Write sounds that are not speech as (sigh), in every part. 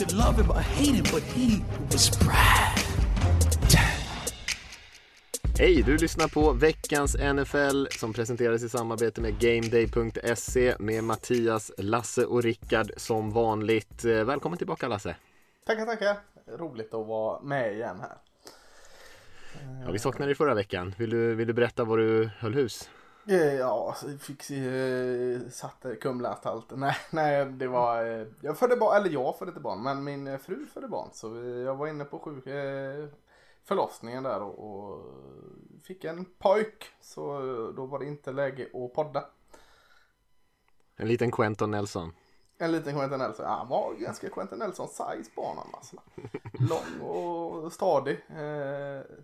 Could love him or hate him, but he was Brad. Hej, du lyssnar på veckans NFL som presenteras i samarbete med GameDay.se med Mattias, Lasse och Rickard som vanligt. Eh, Välkommen tillbaka Lasse! Tackar, tackar. Roligt att vara med igen här. Ja, vi saknade dig förra veckan. Vill du, vill du berätta var du höll hus? Eh, Ja, fick eh, satte Kumlaanstalten. (laughs) Nej, nej, det var... eh, Jag födde barn, eller jag födde inte barn, men min eh, fru födde barn. Så jag var inne på sjuk, eh, förlossningen där och, och fick en pojk. Så då var det inte läge att podda. En liten Quentin Nelson. En liten Quentin Nelson. Ja, han var ganska Quentin Nelson size banan alltså. (laughs) Lång och stadig.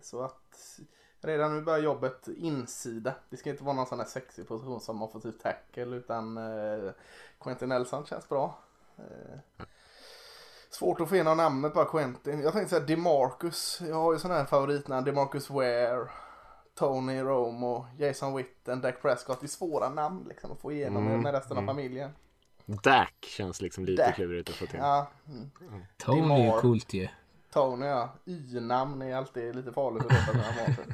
Så att redan nu börjar jobbet insida. Det ska inte vara någon sån här sexig position som man får typ tackle utan eh, Quentin Nelson känns bra. Eh, svårt att få igenom namnet bara Quentin. Jag tänkte säga DeMarcus. Jag har ju sån här favoritnamn. DeMarcus Ware. Tony Romo, Jason Witten, Dak Prescott. Det är svåra namn liksom att få igenom Mm, med resten av mm. familjen. Dak känns liksom lite Dak. klurigt att få till. Ja, mm. Tony är coolt ju. Tony ja. Y-namn är alltid lite farligt att veta när man har.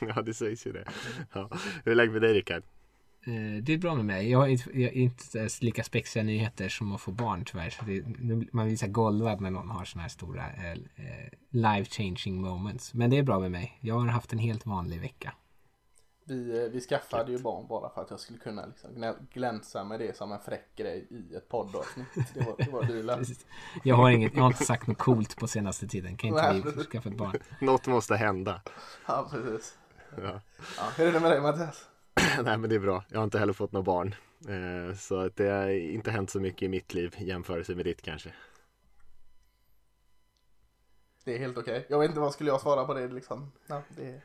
(laughs) Ja, det sägs ju det. Ja. Hur är läget med dig Rickard? Eh, Det är bra med mig. Jag har inte, jag har inte lika spexiga nyheter som att få barn tyvärr. Så det, man blir så golvad när någon har såna här stora eh, eh, life changing moments. Men det är bra med mig. Jag har haft en helt vanlig vecka. Vi, eh, vi skaffade ju barn bara för att jag skulle kunna liksom glänsa med det som en fräck grej i ett poddavsnitt. Det var, det var dealen. Jag har, inget, jag har inte sagt något coolt på senaste tiden. Kan inte Nej, vi skaffa ett barn? Något måste hända. Ja, precis. Ja. Ja, hur är det med dig Mattias? (clears throat) Nej men det är bra. Jag har inte heller fått några barn. Eh, Så det har inte hänt så mycket i mitt liv i jämförelse med ditt kanske. Det är helt okej. Jag vet inte vad skulle jag svara på det liksom. Ja, det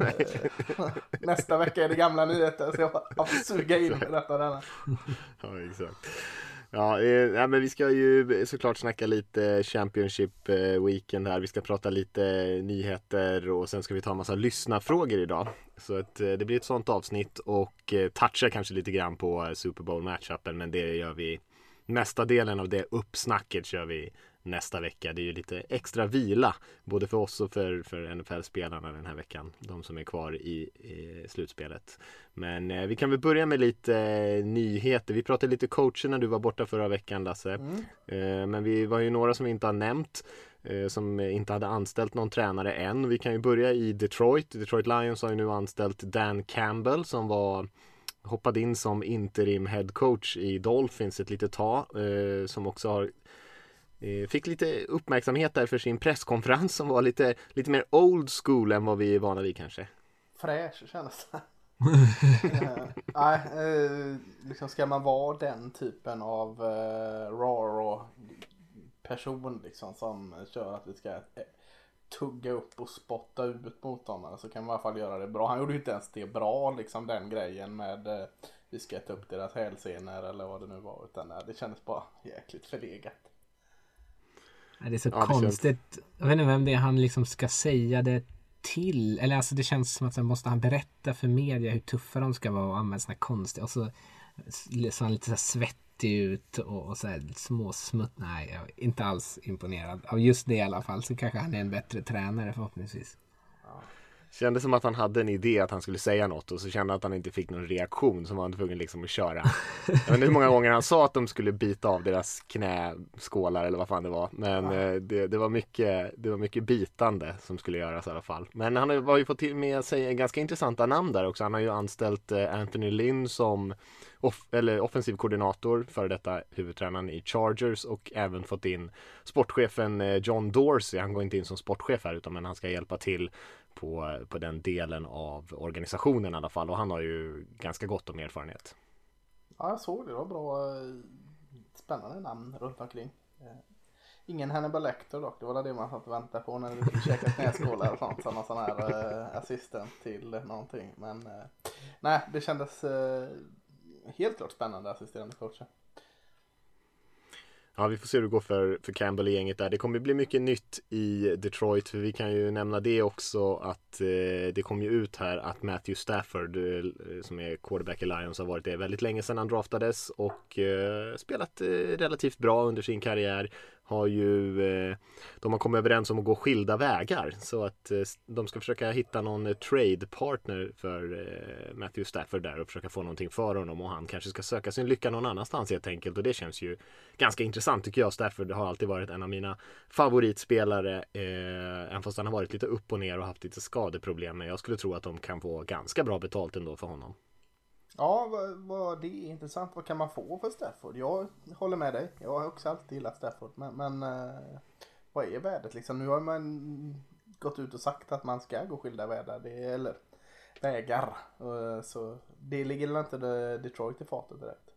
Eh, (laughs) Nästa vecka är det gamla nyheter så jag får suga in detta denna. (laughs) Ja, exakt. Ja, eh, men vi ska ju såklart snacka lite Championship eh, Weekend här. Vi ska prata lite nyheter och sen ska vi ta en massa lyssnarfrågor idag. Så att eh, det blir ett sånt avsnitt och eh, toucha kanske lite grann på Super Bowl matchupen men det gör vi Mesta delen av det uppsnacket kör vi nästa vecka. Det är ju lite extra vila både för oss och för, för NFL-spelarna den här veckan. De som är kvar i, i slutspelet. Men eh, vi kan väl börja med lite eh, nyheter. Vi pratade lite coacher när du var borta förra veckan Lasse. Eh, men vi var ju några som vi inte har nämnt. Eh, som inte hade anställt någon tränare än. Vi kan ju börja i Detroit. Detroit Lions har ju nu anställt Dan Campbell som var hoppade in som interim head coach i Dolphins ett litet tag. Eh, som också har Fick lite uppmärksamhet där för sin presskonferens som var lite, lite mer old school än vad vi är vana vid kanske. Fräsch kändes det. (laughs) Eh, Nej, eh, liksom ska man vara den typen av uh, raw person liksom som kör att vi ska eh, tugga upp och spotta ut motståndare så kan man i alla fall göra det bra. Han gjorde ju inte ens det bra liksom den grejen med eh, vi ska ta upp deras hälsenor eller vad det nu var utan eh, det kändes bara jäkligt förlegat. Nej, Det är så Ja, det känns- konstigt. Jag vet inte vem det är han liksom ska säga det till. Eller alltså det känns som att så måste han berätta för media hur tuffa de ska vara och använda här konstiga. Och så ser han lite så här svettig ut och, och så här småsmutt. Nej, jag är inte alls imponerad. Av just det i alla fall så kanske han är en bättre tränare förhoppningsvis. Kändes som att han hade en idé att han skulle säga något och så kände att han inte fick någon reaktion så var han tvungen liksom att köra. (laughs) Jag vet inte hur många gånger han sa att de skulle bita av deras knäskålar eller vad fan det var. Men eh, det, det, var mycket, det var mycket bitande som skulle göras i alla fall. Men han har ju fått till med sig ganska intressanta namn där också. Han har ju anställt eh, Anthony Lynn som off, eller offensiv koordinator, före detta huvudtränaren i Chargers och även fått in sportchefen eh, John Dorsey. Han går inte in som sportchef här utan men han ska hjälpa till på, på den delen av organisationen i alla fall och han har ju ganska gott om erfarenhet. Ja, jag såg det. Det var bra. Eh, spännande namn runt omkring. Eh, ingen Hannibal Lecter dock, det var det man satt och väntade på när vi skulle käka knäskålar och sånt. Som någon sån här eh, assistent till någonting. Men eh, nej, det kändes eh, helt klart spännande assisterande coacher. Ja, vi får se hur det går för, för Campbell och gänget där. Det kommer bli mycket nytt i Detroit, för vi kan ju nämna det också att eh, det kom ju ut här att Matthew Stafford, eh, som är quarterback i Lions, har varit det väldigt länge sedan han draftades och eh, spelat eh, relativt bra under sin karriär har ju eh, De har kommit överens om att gå skilda vägar så att eh, de ska försöka hitta någon eh, trade partner för Matthew Stafford där och försöka få någonting för honom och han kanske ska söka sin lycka någon annanstans helt enkelt och det känns ju ganska intressant tycker jag. Stafford har alltid varit en av mina favoritspelare eh, även fast han har varit lite upp och ner och haft lite skadeproblem men jag skulle tro att de kan få ganska bra betalt ändå för honom. Ja, vad, vad, det är intressant. Vad kan man få för Stafford? Jag håller med dig. Jag har också alltid gillat Stafford. Men, men eh, vad är värdet liksom? Nu har man gått ut och sagt att man ska gå skilda vägar. Det eller vägar. Eh, så det ligger väl inte Detroit i fatet direkt.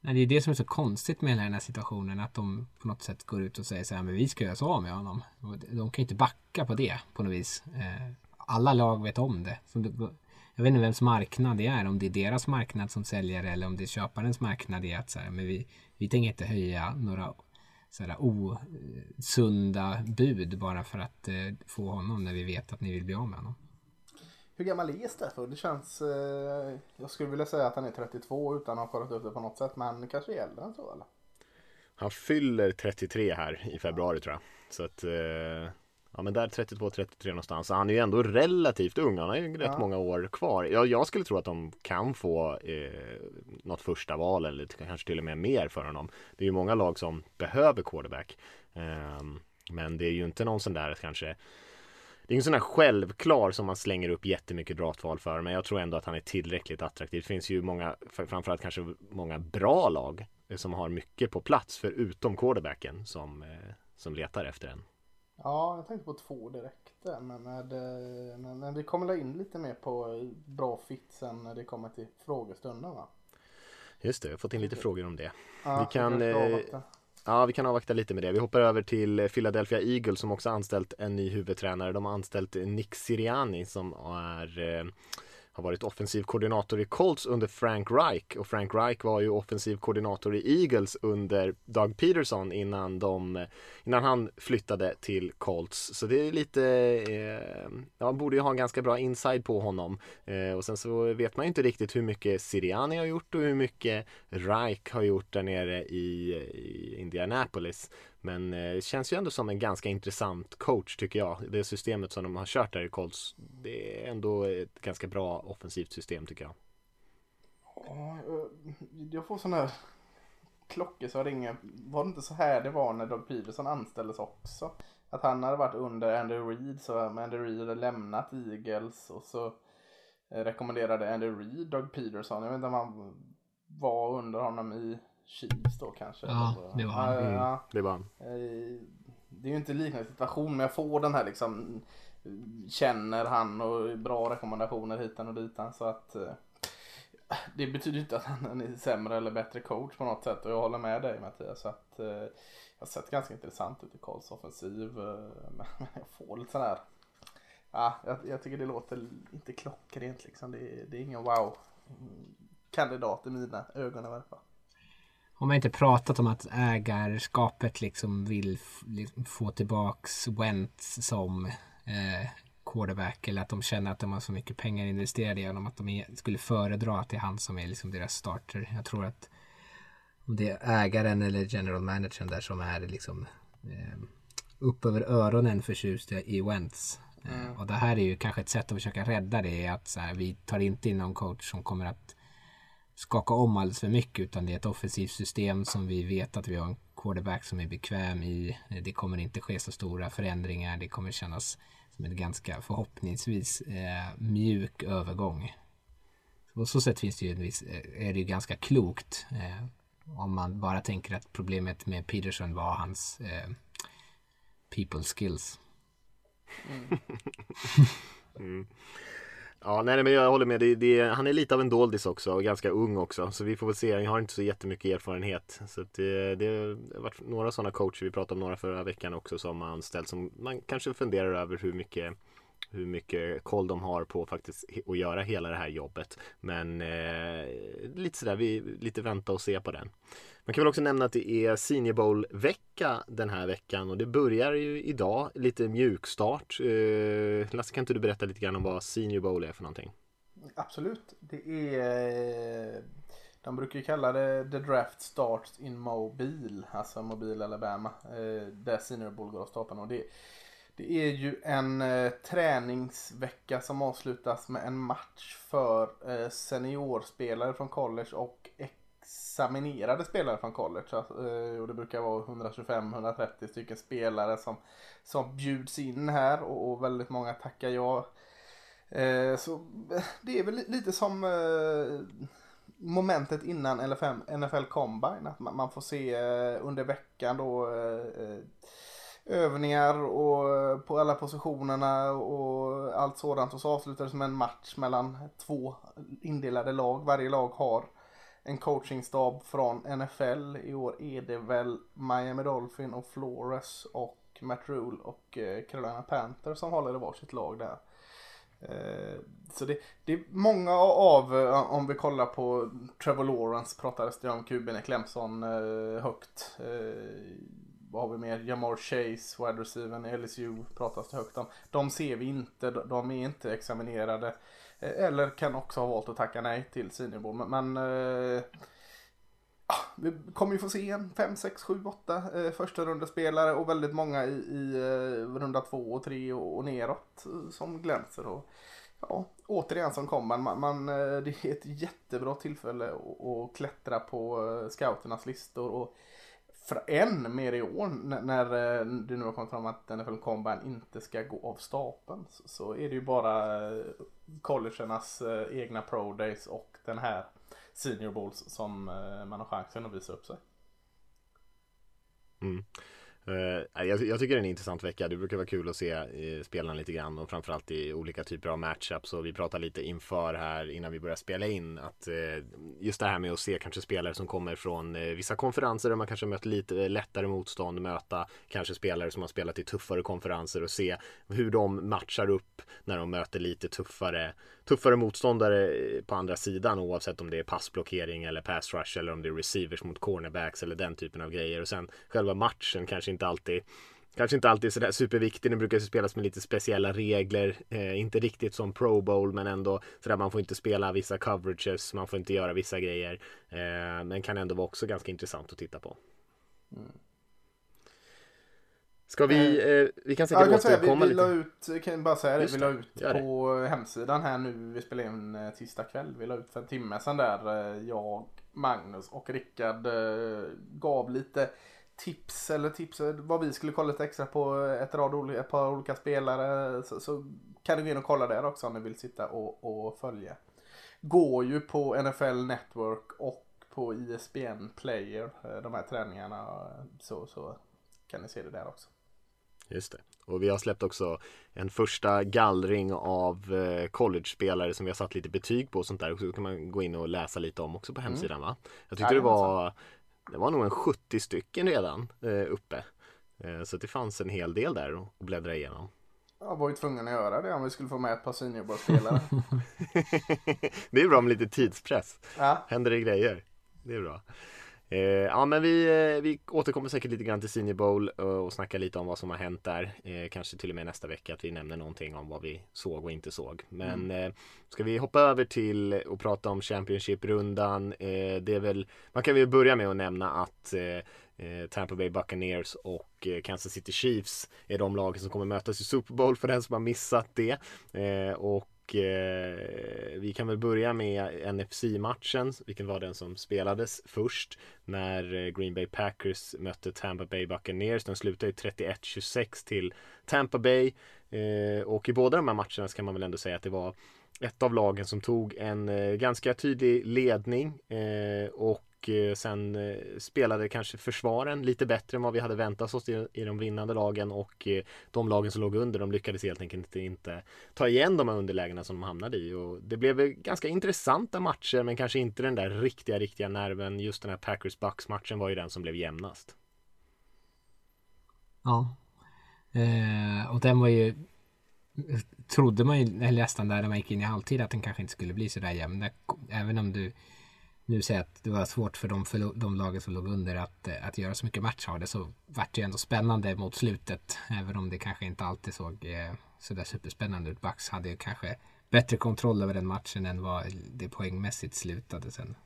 Nej, det är det som är så konstigt med den här situationen. Att de på något sätt går ut och säger så här, men vi ska göra så av med honom. De kan ju inte backa på det på något vis. Eh, alla lag vet om det. Så jag vet inte vems marknad det är. Om det är deras marknad som säljare eller om det är köparens marknad. Det är att så här, men vi, vi tänker inte höja några så här, osunda bud bara för att eh, få honom när vi vet att ni vill bli av med honom. Hur gammal är Stafford? Det känns... Eh, jag skulle vilja säga att han är 32 utan att ha kollat upp det på något sätt. Men kanske är äldre än så eller? Han fyller 33 här i februari tror jag. Så att... Eh Ja men där 32-33 någonstans. Så han är ju ändå relativt ung. Han har ju rätt många år kvar. Jag, jag skulle tro att de kan få eh, något första val eller kanske till och med mer för honom. Det är ju många lag som behöver quarterback. Eh, men det är ju inte någon sån där kanske det är ingen sån där självklar som man slänger upp jättemycket draftval för men jag tror ändå att han är tillräckligt attraktiv. Det finns ju många, framförallt kanske många bra lag som har mycket på plats förutom quarterbacken som, eh, som letar efter en. Ja, jag tänkte på två direkt där, men, med, men, men vi kommer in lite mer på bra fit sen när det kommer till frågestunden va? Just det, jag har fått in lite frågor om det. Ja, vi kan, eh, ja, vi kan avvakta lite med det. Vi hoppar över till Philadelphia Eagles som också anställt en ny huvudtränare. De har anställt Nick Siriani som är eh, har varit offensiv koordinator i Colts under Frank Reich och Frank Reich var ju offensiv koordinator i Eagles under Doug Peterson innan, de, innan han flyttade till Colts. Så det är lite, eh, ja, borde ju ha en ganska bra inside på honom. Eh, och sen så vet man ju inte riktigt hur mycket Siriani har gjort och hur mycket Reich har gjort där nere i, i Indianapolis. Men eh, känns ju ändå som en ganska intressant coach tycker jag. Det systemet som de har kört där i Colts. Det är ändå ett ganska bra offensivt system tycker jag. Eh, jag får sådana här klockor som ringer. Var det inte så här det var när Doug Peterson anställdes också? Att han hade varit under Andy Reid så eh, Andy Reid hade lämnat Eagles och så eh, rekommenderade Andy Reid Doug Peterson. Jag vet inte om han var under honom i Chiefs då kanske. Ja, det var han. Mm, ja, det var han. Eh, det är ju inte liknande situation men jag får den här liksom känner han och bra rekommendationer hitan och ditan så att eh, det betyder inte att han är sämre eller bättre coach på något sätt och jag håller med dig Mattias. Så att, eh, jag har sett ganska intressant ut i Karls offensiv (laughs) men jag får lite sån här Ja, jag, jag, tycker det låter inte klockrent liksom. Det, det är ingen wow kandidat i mina ögon i alla fall. Har man inte pratat om att ägarskapet liksom vill få tillbaks Wentz som eh, quarterback eller att de känner att de har så mycket pengar investerade i honom att de skulle föredra att det är han som är liksom deras starter. Jag tror att om det är ägaren eller general managern där som är liksom eh, upp över öronen förtjusta i Wentz. Eh, mm. och det här är ju kanske ett sätt att försöka rädda det. Att så här, vi tar inte in någon coach som kommer att skaka om alldeles för mycket utan det är ett offensivt system som vi vet att vi har en quarterback som är bekväm i. Det kommer inte ske så stora förändringar. Det kommer kännas som en ganska förhoppningsvis eh, mjuk övergång. På så sätt finns det ju en viss, eh, är det ju ganska klokt eh, om man bara tänker att problemet med Peterson var hans eh, people skills. Mm. (laughs) (laughs) mm. Ja, nej, men jag håller med. Det, det, han är lite av en doldis också och ganska ung också. Så vi får väl se. Han har inte så jättemycket erfarenhet. Så det, eh, det har varit några sådana coacher. Vi pratade om några förra veckan också som har anställt som man kanske funderar över hur mycket hur mycket koll de har på faktiskt att göra hela det här jobbet. Men eh, lite sådär, vi lite vänta och se på den. Man kan väl också nämna att det är Senior Bowl-vecka den här veckan och det börjar ju idag, lite mjukstart. Eh, Lasse, kan inte du berätta lite grann om vad Senior Bowl är för någonting? Absolut, det är eh, de brukar ju kalla det The Draft Starts in Mobile, alltså Mobile Alabama, eh, där Senior Bowl går av stapeln. Och det, det är ju en eh, träningsvecka som avslutas med en match för eh, seniorspelare från college och examinerade spelare från college. Alltså, eh, och det brukar vara 125-130 stycken spelare som, som bjuds in här och, och väldigt många tackar ja. Eh, så det är väl lite som eh, momentet innan NFL, NFL Combine. Att man, man får se eh, under veckan då eh, eh, övningar och på alla positionerna och allt sådant. Och så avslutades med en match mellan två indelade lag. Varje lag har en coachingstab från NFL. I år är det väl Miami Dolphin och Flores och Matt Rule och eh, Carolina Panther som håller i varsitt lag där. Eh, så det, det är många av, eh, om vi kollar på Trevor Lawrence pratades det om kuben i Clemson högt vad har vi mer? Jamar Chase, wide receiver i LSU pratas det högt om. De ser vi inte, de är inte examinerade. Eller kan också ha valt att tacka nej till seniorbowl. Men, men eh, vi kommer ju få se en 5, 6, 7, 8 eh, första rundespelare och väldigt många i, i eh, runda 2 och 3 och, och neråt eh, som glänser. Och, ja, återigen som kommer man, man, eh, det är ett jättebra tillfälle att, att klättra på eh, scouternas listor. Och än mer i år när när det nu har kommit fram att NFL Combine inte ska gå av stapeln så är det ju bara eh, collegernas eh, egna Pro Days och den här Senior Bowls som man har chansen att visa upp sig. Mm. Eh, jag, jag, tycker det är en intressant vecka. Det brukar vara kul att se eh, spelarna lite grann och framförallt i olika typer av matchups. Och vi pratar lite inför här innan vi börjar spela in att eh, just det här med att se kanske spelare som kommer från vissa konferenser där man kanske mött lite lättare motstånd, möta kanske spelare som har spelat i tuffare konferenser och se hur de matchar upp när de möter lite tuffare, tuffare motståndare på andra sidan oavsett om det är passblockering eller pass rush eller om det är receivers mot cornerbacks eller den typen av grejer. Och sen själva matchen kanske inte alltid Kanske inte alltid sådär superviktig. Den brukar spelas med lite speciella regler. Eh, inte riktigt som Pro Bowl men ändå sådär man får inte spela vissa coverages. Man får inte göra vissa grejer. Eh, men kan ändå vara också ganska intressant att titta på. Mm. Ska vi, eh, eh vi kan säkert ja, återkomma lite. Vi la ut, kan bara säga det, vi la ut på hemsidan här nu, vi spelar in eh, tisdag kväll. Vi la ut för en timme sedan där jag, Magnus och Rickard gav lite tips eller tips vad vi skulle kolla lite extra på ett, rad, ett par olika spelare så, så kan du gå in och kolla där också om ni vill sitta och, och följa. Går ju på NFL Network och på ISBN Player eh, de här träningarna så, så kan ni se det där också. Just det. Och vi har släppt också en första gallring av eh, college-spelare som vi har satt lite betyg på och sånt där. Och så kan man gå in och läsa lite om också på mm. hemsidan va? Jag tyckte det var det var nog en 70 stycken redan eh, uppe. Eh, så det fanns en hel del där att bläddra igenom. Jag var ju tvungen att göra det om vi skulle få med ett par seniorbollspelare. (laughs) det är bra med lite tidspress. Ja. Händer det grejer. Det är bra. Eh, ja men vi, eh, vi återkommer säkert lite grann till Senior Bowl och, och snackar lite om vad som har hänt där. Eh, kanske till och med nästa vecka att vi nämner någonting om vad vi såg och inte såg. Men mm. eh, ska vi hoppa över till och prata om Championship-rundan. Eh, det är väl, man kan väl börja med att nämna att eh, Tampa Bay Buccaneers och Kansas City Chiefs är de lagen som kommer mötas i Super Bowl för den som har missat det. och och eh, vi kan väl börja med NFC-matchen, vilken var den som spelades först när eh, Green Bay Packers mötte Tampa Bay Buccaneers. Den slutade 31-26 till Tampa Bay eh, och i båda de här matcherna så kan man väl ändå säga att det var ett av lagen som tog en eh, ganska tydlig ledning eh, och och eh, sen eh, spelade kanske försvaren lite bättre än vad vi hade väntat oss i, de vinnande lagen och eh, de lagen som låg under de lyckades helt enkelt inte, inte ta igen de här underlägena som de hamnade i och det blev ganska intressanta matcher men kanske inte den där riktiga, riktiga nerven. Just den här Packers Bucks matchen var ju den som blev jämnast. Ja. Eh, och den var ju trodde man ju nästan där när man gick in i halvtid att den kanske inte skulle bli så där jämn. Även om du nu säger att det var svårt för de, för de lagen som låg under att, att göra så mycket match av det så vart det ju ändå spännande mot slutet. Även om det kanske inte alltid såg eh, så där superspännande ut. Bucks hade ju kanske bättre kontroll över den matchen än vad det poängmässigt slutade sen.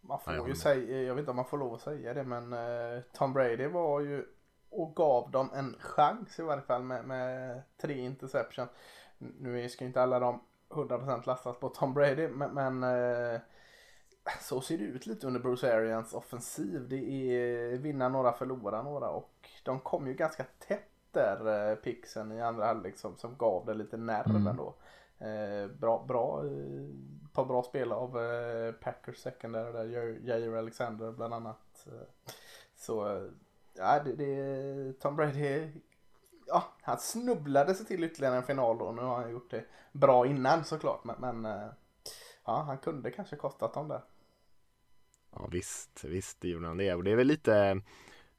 Man får ju säga, jag vet inte om man får lov att säga det men uh, Tom Brady var ju och gav dem en chans i varje fall med, med tre interception. Nu ska inte alla de 100% lastas på Tom Brady men, men eh, så ser det ut lite under Bruce Arians offensiv. Det är vinna några, förlora några och de kom ju ganska tätt där eh, pixen i andra halvlek som, som gav det lite nerv mm. ändå. Eh, bra, bra, eh, par bra spel av eh, Packers secondary där, Jair Alexander bland annat. Eh, så ja, det, det, Tom Brady, ja, han snubblade sig till ytterligare en final då. Nu har han gjort det bra innan såklart. Men, men eh, ja, han kunde kanske kostat dem där. Ja visst, visst gjorde han det. Och det är väl lite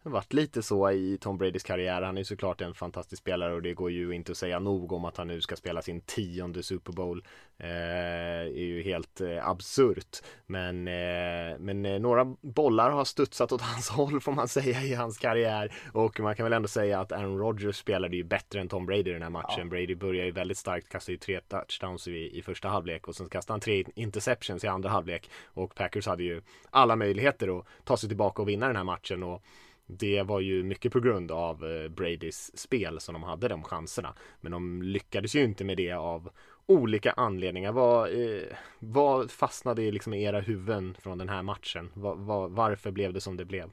det har varit lite så i Tom Bradys karriär. Han är ju såklart en fantastisk spelare och det går ju inte att säga nog om att han nu ska spela sin tionde Super Bowl. Eh, är ju helt eh, absurt. Men, eh, men eh, några bollar har studsat åt (laughs) hans håll får man säga i hans karriär. Och man kan väl ändå säga att Aaron Rodgers spelade ju bättre än Tom Brady i den här matchen. Ja. Brady börjar ju väldigt starkt, kastar ju tre touchdowns i, i första halvlek och sen kastar han tre interceptions i andra halvlek. Och Packers hade ju alla möjligheter att ta sig tillbaka och vinna den här matchen. Och det var ju mycket på grund av eh, Bradys spel som de hade de chanserna. Men de lyckades ju inte med det av olika anledningar. Vad, eh, vad fastnade i liksom, era huvuden från den här matchen? Var, var, varför blev det som det blev?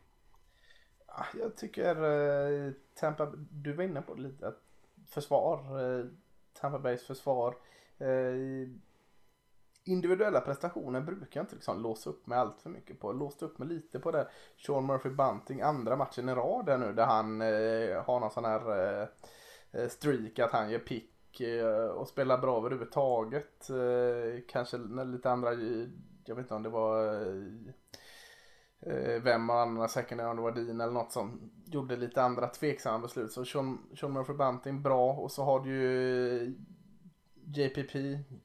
Ah, jag tycker eh, Tampa, du var inne på det lite, försvar, eh, Tampa Bays försvar. Eh, individuella prestationer brukar jag inte liksom låsa upp mig allt för mycket på. Låste upp mig lite på det. Sean Murphy Bunting andra matchen i rad där nu där han eh, har någon sån här eh, eh streak att han ger pick eh, och spelar bra överhuvudtaget. Eh, kanske när lite andra, eh, jag vet inte om det var eh, eh vem av andra second om det var Dean eller något som gjorde lite andra tveksamma beslut. Så Sean, Sean Murphy Bunting bra och så har du ju JPP,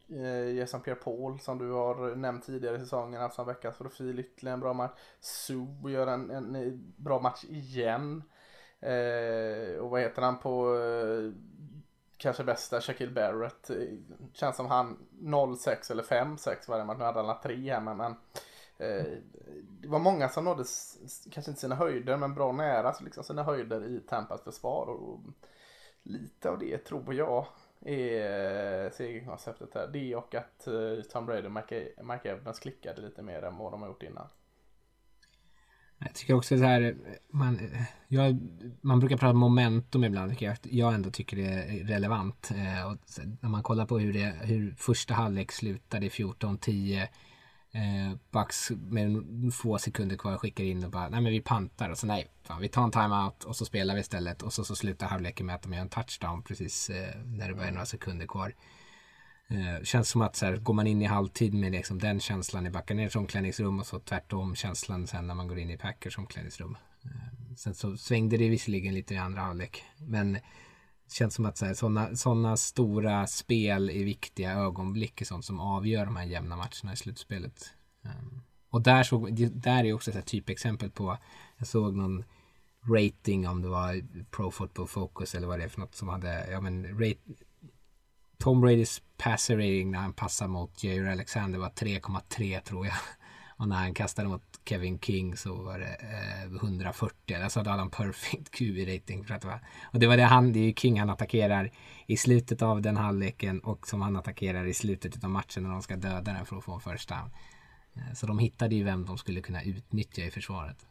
eh, Jason Pierre Paul som du har nämnt tidigare i säsongen, haft som veckans profil, ytterligare en bra match. Sue gör en, en bra match igen. Eh, och vad heter han på eh, kanske bästa, Shaquille Barrett. Eh, känns som han 0-6 eller 5-6 varje match. Nu hade han 3 här men, men eh, det var många som nådde, kanske inte sina höjder, men bra nära liksom sina höjder i Tampas försvar. Och, och lite av det tror jag är eh, segerkonceptet här. Det och att uh, Tom Brady och Mike, Mike Evans klickade lite mer än vad de har gjort innan. Jag tycker också så här, man, jag, man brukar prata momentum ibland, vilket jag, jag ändå tycker det är relevant. Eh, och när man kollar på hur, det, hur första halvlek slutade 14-10 Eh, Bucks med få sekunder kvar skickar in och bara, nej men vi pantar och så nej, fan, vi tar en timeout och så spelar vi istället och så, så slutar halvleken med att de gör en touchdown precis eh, när det bara är några sekunder kvar. Eh, känns som att så här, går man in i halvtid med liksom den känslan i Buccaneers omklädningsrum och så tvärtom känslan sen när man går in i Packers omklädningsrum. Eh, sen så svängde det visserligen lite i andra halvlek, men känns som att sådana såna stora spel i viktiga ögonblick är sånt som avgör de här jämna matcherna i slutspelet. Um, och där, såg, där är också ett typexempel på, jag såg någon rating om det var Pro Football Focus eller vad det är för något som hade, ja men rate, Tom Bradys passer rating när han passar mot Jair Alexander var 3,3 tror jag. (laughs) Och när han kastade mot Kevin King så var det eh, 140. Alltså hade han perfect QB-rating. För att det var, och det var det han, det är ju King han attackerar i slutet av den halvleken och som han attackerar i slutet av matchen när de ska döda den för att få en first down. Eh, så de hittade ju vem de skulle kunna utnyttja i försvaret.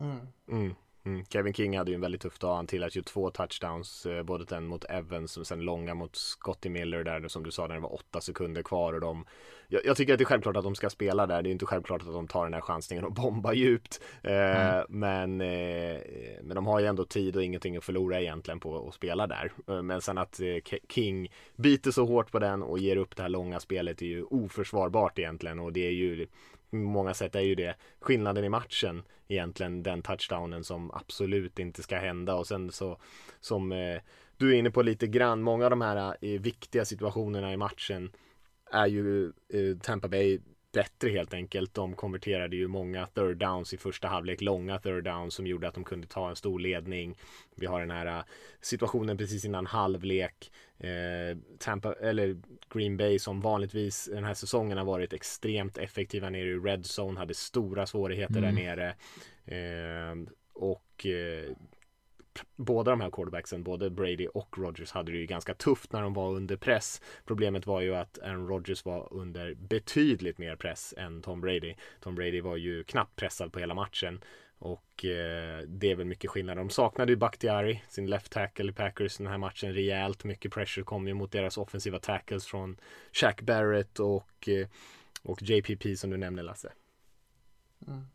Mm. Mm. Mm. Kevin King hade ju en väldigt tuff dag. Han tillät ju två touchdowns, eh, både den mot Evans och sen långa mot Scotty Miller där som du sa när det var åtta sekunder kvar och de jag, jag, tycker att det är självklart att de ska spela där. Det är inte självklart att de tar den här chansningen och (laughs) bombar djupt. Eh, mm. men, eh, men de har ju ändå tid och ingenting att förlora egentligen på att spela där. Eh, men sen att eh, King biter så hårt på den och ger upp det här långa spelet är ju oförsvarbart egentligen och det är ju många sätt är ju det skillnaden i matchen egentligen den touchdownen som absolut inte ska hända och sen så som eh, du är inne på lite grann många av de här eh, viktiga situationerna i matchen är ju eh, Tampa Bay bättre helt enkelt. De konverterade ju många third downs i första halvlek, långa third downs som gjorde att de kunde ta en stor ledning. Vi har den här eh, situationen precis innan halvlek. Eh, Tampa, eller Green Bay som vanligtvis den här säsongen har varit extremt effektiva nere i red zone, hade stora svårigheter mm. där nere. Eh, och eh, båda de här quarterbacksen, både Brady och Rodgers hade det ju ganska tufft när de var under press. Problemet var ju att Aaron Rodgers var under betydligt mer press än Tom Brady. Tom Brady var ju knappt pressad på hela matchen. Och eh, det är väl mycket skillnad. De saknade ju Bakhtiari, sin left tackle i Packers den här matchen rejält. Mycket pressure kom ju mot deras offensiva tackles från Shaq Barrett och, eh, och JPP som du nämnde Lasse. Mm.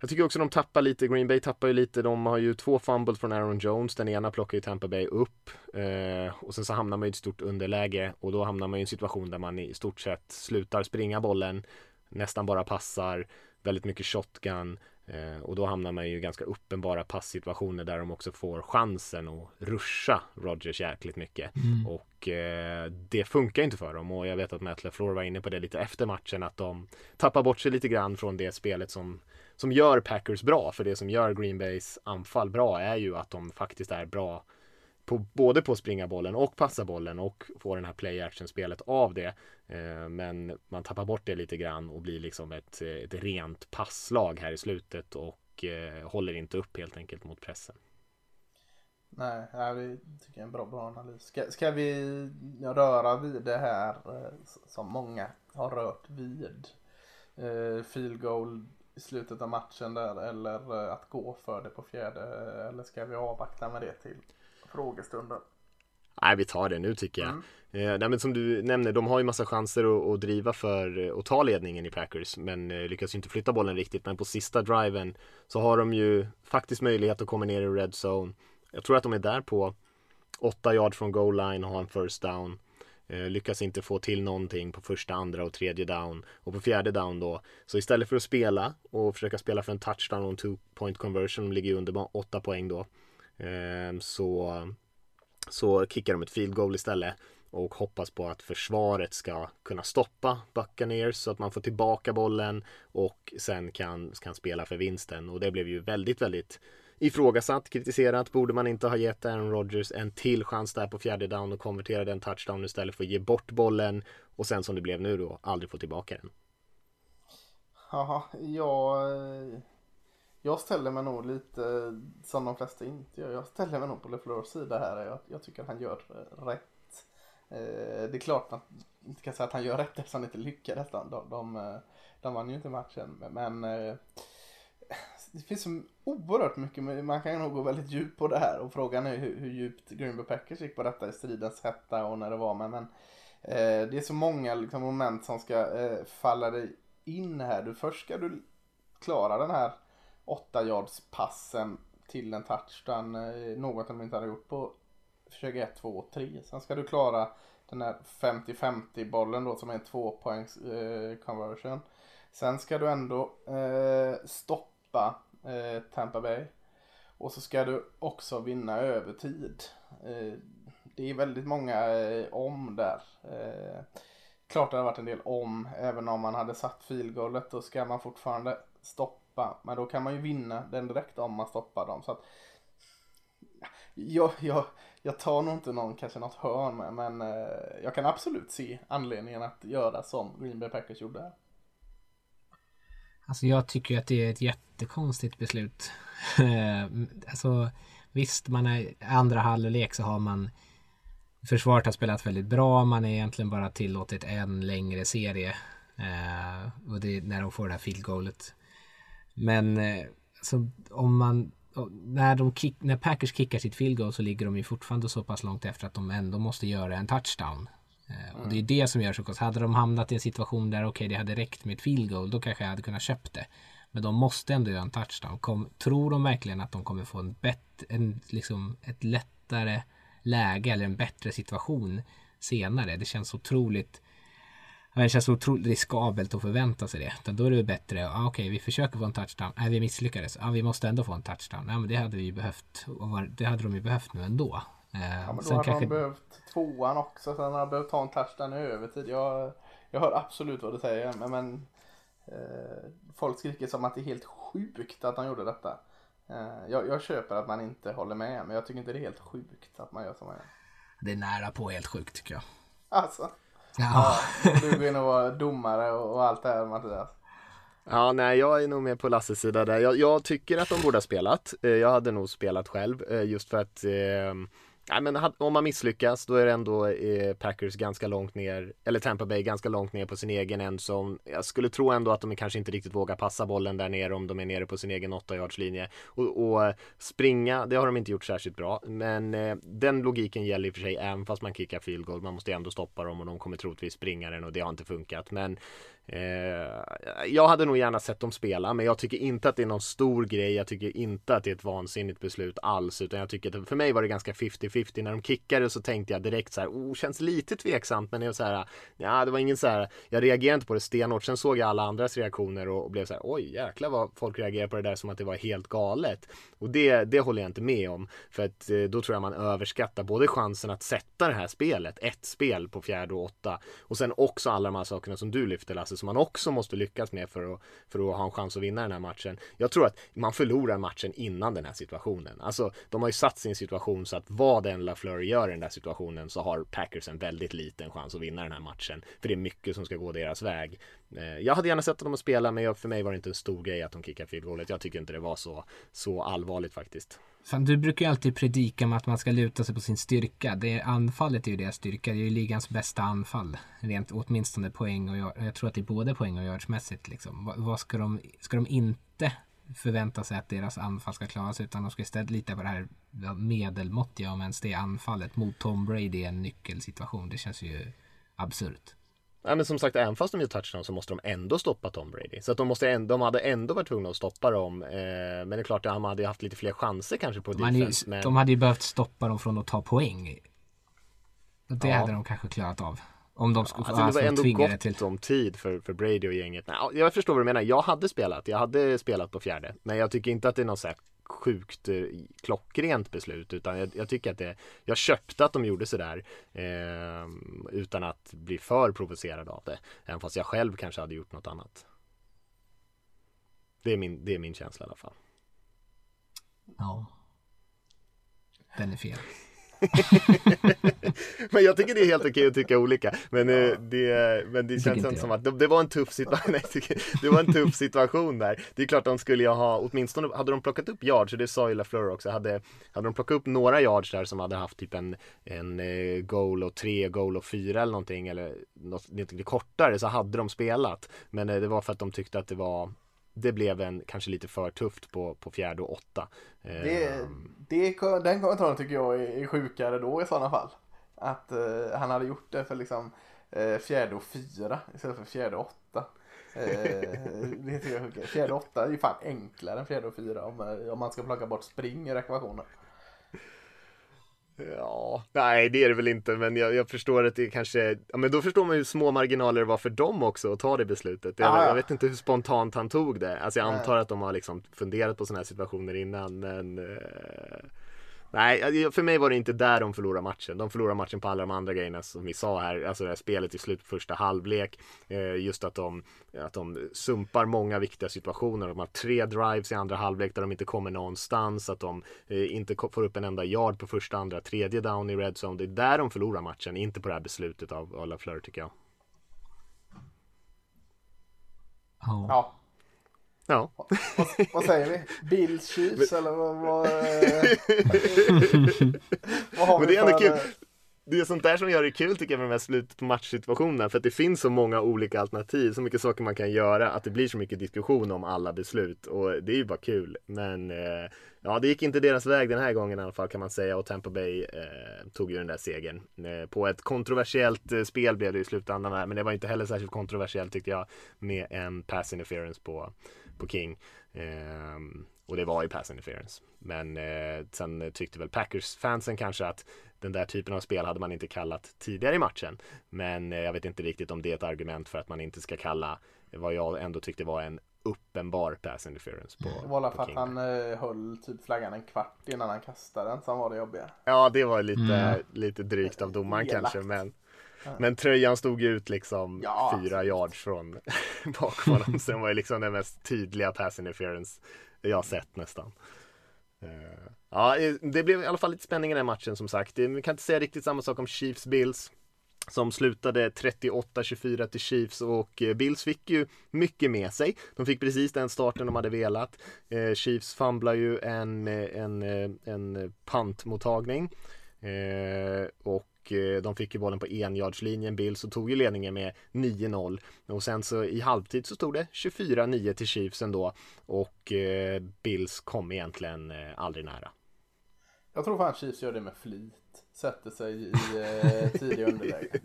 Jag tycker också de tappar lite, Green Bay tappar ju lite, de har ju två fumbles från Aaron Jones, den ena plockar ju Tampa Bay upp eh, och sen så hamnar man i ett stort underläge och då hamnar man i en situation där man i stort sett slutar springa bollen, nästan bara passar, väldigt mycket shotgun eh, och då hamnar man ju i ganska uppenbara passsituationer där de också får chansen att ruscha Rogers jäkligt mycket mm. och eh, det funkar inte för dem och jag vet att Matt LaFleur var inne på det lite efter matchen att de tappar bort sig lite grann från det spelet som som gör Packers bra. För det som gör Green Bays anfall bra är ju att de faktiskt är bra på, både på att springa bollen och passa bollen och få den här play action spelet av det. Eh, men man tappar bort det lite grann och blir liksom ett, eh, ett rent passlag här i slutet och eh, håller inte upp helt enkelt mot pressen. Nej, det tycker jag är en bra, bra analys. Ska, ska vi röra vid det här som många har rört vid? Eh, field goal i slutet av matchen där eller att gå för det på fjärde eller ska vi avvakta med det till frågestunden? Nej, vi tar det nu tycker jag. Mm. Eh, men som du nämner, de har ju massa chanser att, att driva för att ta ledningen i Packers, men eh, lyckas ju inte flytta bollen riktigt. Men på sista driven så har de ju faktiskt möjlighet att komma ner i red zone. Jag tror att de är där på 8 yard från goal line och har en first down. Eh, lyckas inte få till någonting på första, andra och tredje down. Och på fjärde down då, så istället för att spela och försöka spela för en touchdown och en two point conversion, de ligger ju under åtta poäng då. Ehm, så, så kickar de ett field goal istället och hoppas på att försvaret ska kunna stoppa Buccaneers så att man får tillbaka bollen och sen kan, kan spela för vinsten. Och det blev ju väldigt, väldigt ifrågasatt, kritiserat. Borde man inte ha gett Aaron Rodgers en till chans där på fjärde down och konvertera den touchdown istället för att ge bort bollen och sen som det blev nu då aldrig få tillbaka den? Ja, jag, jag ställer mig nog lite som de flesta inte gör. Jag ställer mig nog på LeFleurs sida här. Jag, jag tycker han gör rätt. Eh, det är klart att man inte kan säga att han gör rätt eftersom han inte lyckades. De, de, eh, de, vann ju inte matchen. Men eh, det finns så oerhört mycket, man kan nog gå väldigt djupt på det här och frågan är hur, hur djupt Green Bay Packers gick på detta i stridens hetta och när det var Men, Men eh, det är så många liksom, moment som ska eh, falla dig in här. Du, först ska du klara den här 8 yards passen till en touchdown, eh, något de inte hade gjort på försök 1, 2, 3. Sen ska du klara den här 50-50 bollen då som är en tvåpoängs eh, conversion. Sen ska du ändå eh, stoppa stoppa eh, Tampa Bay. Och så ska du också vinna övertid. Eh, det är väldigt många eh, om där. Eh, klart det har varit en del om. Även om man hade satt filgolvet då ska man fortfarande stoppa. Men då kan man ju vinna den direkt om man stoppar dem. Så att, jag, jag, jag tar nog inte någon, kanske något hörn med, men eh, jag kan absolut se anledningen att göra som Green Bay Packers gjorde här. Alltså jag tycker att det är ett jättekonstigt beslut. (laughs) alltså visst, man är andra halvlek så har man Försvaret har spelat väldigt bra. Man är egentligen bara tillåtit en längre serie. Eh, och det är när de får det här field goalet. Men eh, så om man när, de kick, när Packers kickar sitt field goal så ligger de ju fortfarande så pass långt efter att de ändå måste göra en touchdown. Eh, och det är det som gör så konstigt. Hade de hamnat i en situation där okej okay, det hade räckt med ett field goal då kanske jag hade kunnat köpt det. Men de måste ändå göra en touchdown. Kom, tror de verkligen att de kommer få en bättre, en, liksom ett lättare läge eller en bättre situation senare? Det känns otroligt det känns otroligt riskabelt att förvänta sig det. Utan då är det bättre, ah, okej okay, vi försöker få en touchdown, nej vi misslyckades, ah, vi måste ändå få en touchdown. Nej men det hade vi ju behövt, och det hade de ju behövt nu ändå. Eh, ja men då hade kanske... de behövt tvåan också, sen hade de behövt ta en touchdown i övertid. Jag, jag hör absolut vad du säger, men, men eh, folk skriker som att det är helt sjukt att de gjorde detta. Eh, jag, jag köper att man inte håller med, men jag tycker inte det är helt sjukt att man gör som man gör. Det är nära på helt sjukt tycker jag. Alltså. Ja. ja (laughs) du går in och var domare och, allt det här Mattias. Ja, nej, jag är nog med på Lasses sida där. Jag, jag, tycker att de borde ha spelat. Eh, jag hade nog spelat själv eh, just för att eh, Nej, men om man misslyckas då är det ändå eh, Packers ganska långt ner, eller Tampa Bay ganska långt ner på sin egen endzone. Jag skulle tro ändå att de kanske inte riktigt vågar passa bollen där nere om de är nere på sin egen 8 linje och, och, springa, det har de inte gjort särskilt bra. Men eh, den logiken gäller i och för sig även fast man kickar field goal. Man måste ändå stoppa dem och de kommer troligtvis springa den och det har inte funkat. Men Eh, jag hade nog gärna sett dem spela men jag tycker inte att det är någon stor grej. Jag tycker inte att det är ett vansinnigt beslut alls utan jag tycker att för mig var det ganska 50-50. När de kickade så tänkte jag direkt så här, oh, känns lite tveksamt men jag så här, ja det var ingen så här, jag reagerade inte på det stenhårt. Sen såg jag alla andras reaktioner och, och blev så här, oj jäklar vad folk reagerar på det där som att det var helt galet. Och det, det håller jag inte med om för att eh, då tror jag man överskattar både chansen att sätta det här spelet, ett spel på fjärde och åtta och sen också alla de här sakerna som du lyfter Lasse som man också måste lyckas med för att, för att ha en chans att vinna den här matchen. Jag tror att man förlorar matchen innan den här situationen. Alltså, de har ju satt sin situation så att vad än LaFleur gör i den där situationen så har Packers en väldigt liten chans att vinna den här matchen. För det är mycket som ska gå deras väg. Eh, jag hade gärna sett att de spela men för mig var det inte en stor grej att de kickade field goalet. Jag tycker inte det var så, så allvarligt faktiskt. Fan, du brukar ju alltid predika om att man ska luta sig på sin styrka. Det anfallet är ju deras styrka. Det är ju ligans bästa anfall. Rent åtminstone poäng och jag, jag tror att det är både poäng och yardsmässigt. Liksom. Vad, vad, ska, de, ska de inte förvänta sig att deras anfall ska klaras utan de ska istället lita på det här medelmåttiga om ens det anfallet mot Tom Brady i en nyckelsituation. Det känns ju absurt. Ja, men som sagt, även fast de gör touchdown så måste de ändå stoppa Tom Brady. Så att de, måste ändå, de hade ändå varit tvungna att stoppa dem. Eh, men det är klart att de hade haft lite fler chanser kanske på de defense. Ju, men... De hade ju behövt stoppa dem från att ta poäng. Det ja. hade de kanske klarat av. Om de skulle alltså, det var ändå gott till... om tid för, för Brady och gänget. Nej, jag förstår vad du menar. Jag hade spelat. Jag hade spelat på fjärde. Men jag tycker inte att det är något så sjukt eh, klockrent beslut utan jag, jag, tycker att det Jag köpte att de gjorde sådär eh, utan att bli för provocerad av det. Även fast jag själv kanske hade gjort något annat. Det är min, det är min känsla i alla fall. Ja. Den är fel. (laughs) men jag tycker det är helt okej att tycka olika. Men ja. Eh, det, men det känns inte som att det, det, var en tuff situation. (laughs) det var en tuff situation där. Det är klart de skulle ha, åtminstone hade de plockat upp yards, och det sa ju LaFleur också, hade, hade de plockat upp några yards där som hade haft typ en, en eh, goal och tre, goal och fyra eller någonting eller något lite kortare så hade de spelat. Men eh, det var för att de tyckte att det var det blev en kanske lite för tufft på, på fjärde och åtta. Det, ehm. det, den kommentaren tycker jag är, sjukare då i sådana fall. Att uh, han hade gjort det för liksom uh, fjärde och fyra istället för fjärde och åtta. Uh, det tycker jag är Fjärde och åtta är ju fan enklare än fjärde och fyra om, om man ska plocka bort spring i ekvationen. Ja, nej det är det väl inte men jag, jag, förstår att det kanske, ja men då förstår man ju hur små marginaler det var för dem också att ta det beslutet. Jag, ah, jag vet inte hur spontant han tog det. Alltså jag antar att de har liksom funderat på sådana här situationer innan men eh, Nej, för mig var det inte där de förlorade matchen. De förlorade matchen på alla de andra grejerna som vi sa här. Alltså det här spelet i slutet på första halvlek. Eh, just att de, att de sumpar många viktiga situationer. De har tre drives i andra halvlek där de inte kommer någonstans. Att de eh, inte får upp en enda yard på första, andra, tredje down i red zone. Det är där de förlorar matchen, inte på det här beslutet av Ola Fleur tycker jag. Ja. Ja. Vad, vad, säger vi? Bills Chiefs eller vad? Vad, (laughs) vad har Men vi det är ändå kul. det är sånt där som gör det kul tycker jag med de här slutet på matchsituationerna för att det finns så många olika alternativ, så mycket saker man kan göra att det blir så mycket diskussion om alla beslut och det är ju bara kul. Men eh, ja, det gick inte deras väg den här gången i alla fall kan man säga och Tampa Bay eh, tog ju den där segern. Eh, på ett kontroversiellt eh, spel blev det i slutändan men det var inte heller särskilt kontroversiellt tyckte jag med en pass interference på, på King. Ehm, och det var ju pass interference. Men eh, sen tyckte väl Packers-fansen kanske att den där typen av spel hade man inte kallat tidigare i matchen. Men eh, jag vet inte riktigt om det är ett argument för att man inte ska kalla vad jag ändå tyckte var en uppenbar pass interference på Det var alla för att han eh, höll typ flaggan en kvart innan han kastade den, som var det jobbiga. Ja, det var lite, Mm. lite drygt av domaren Elakt. kanske. Men, men tröjan stod ju ut liksom Ja, fyra absolut. yards från (laughs) bakom honom. Sen var det liksom den mest tydliga pass interference jag sett nästan. Eh, Ja, det blev i alla fall lite spänning i den matchen som sagt. Man kan inte säga riktigt samma sak om Chiefs Bills. Som slutade 38-24 till Chiefs och eh, Bills fick ju mycket med sig. De fick precis den starten de hade velat. Eh, Chiefs fumblar ju en, en, en pantmottagning. Eh, och eh, de fick ju bollen på enjardslinjen. Bills och tog ju ledningen med 9-0. Och sen så i halvtid så stod det 24-9 till Chiefs ändå. Och eh, Bills kom egentligen eh, aldrig nära. Jag tror fan Chiefs gör det med flit. Sätter sig i eh, (laughs) tidig underläge.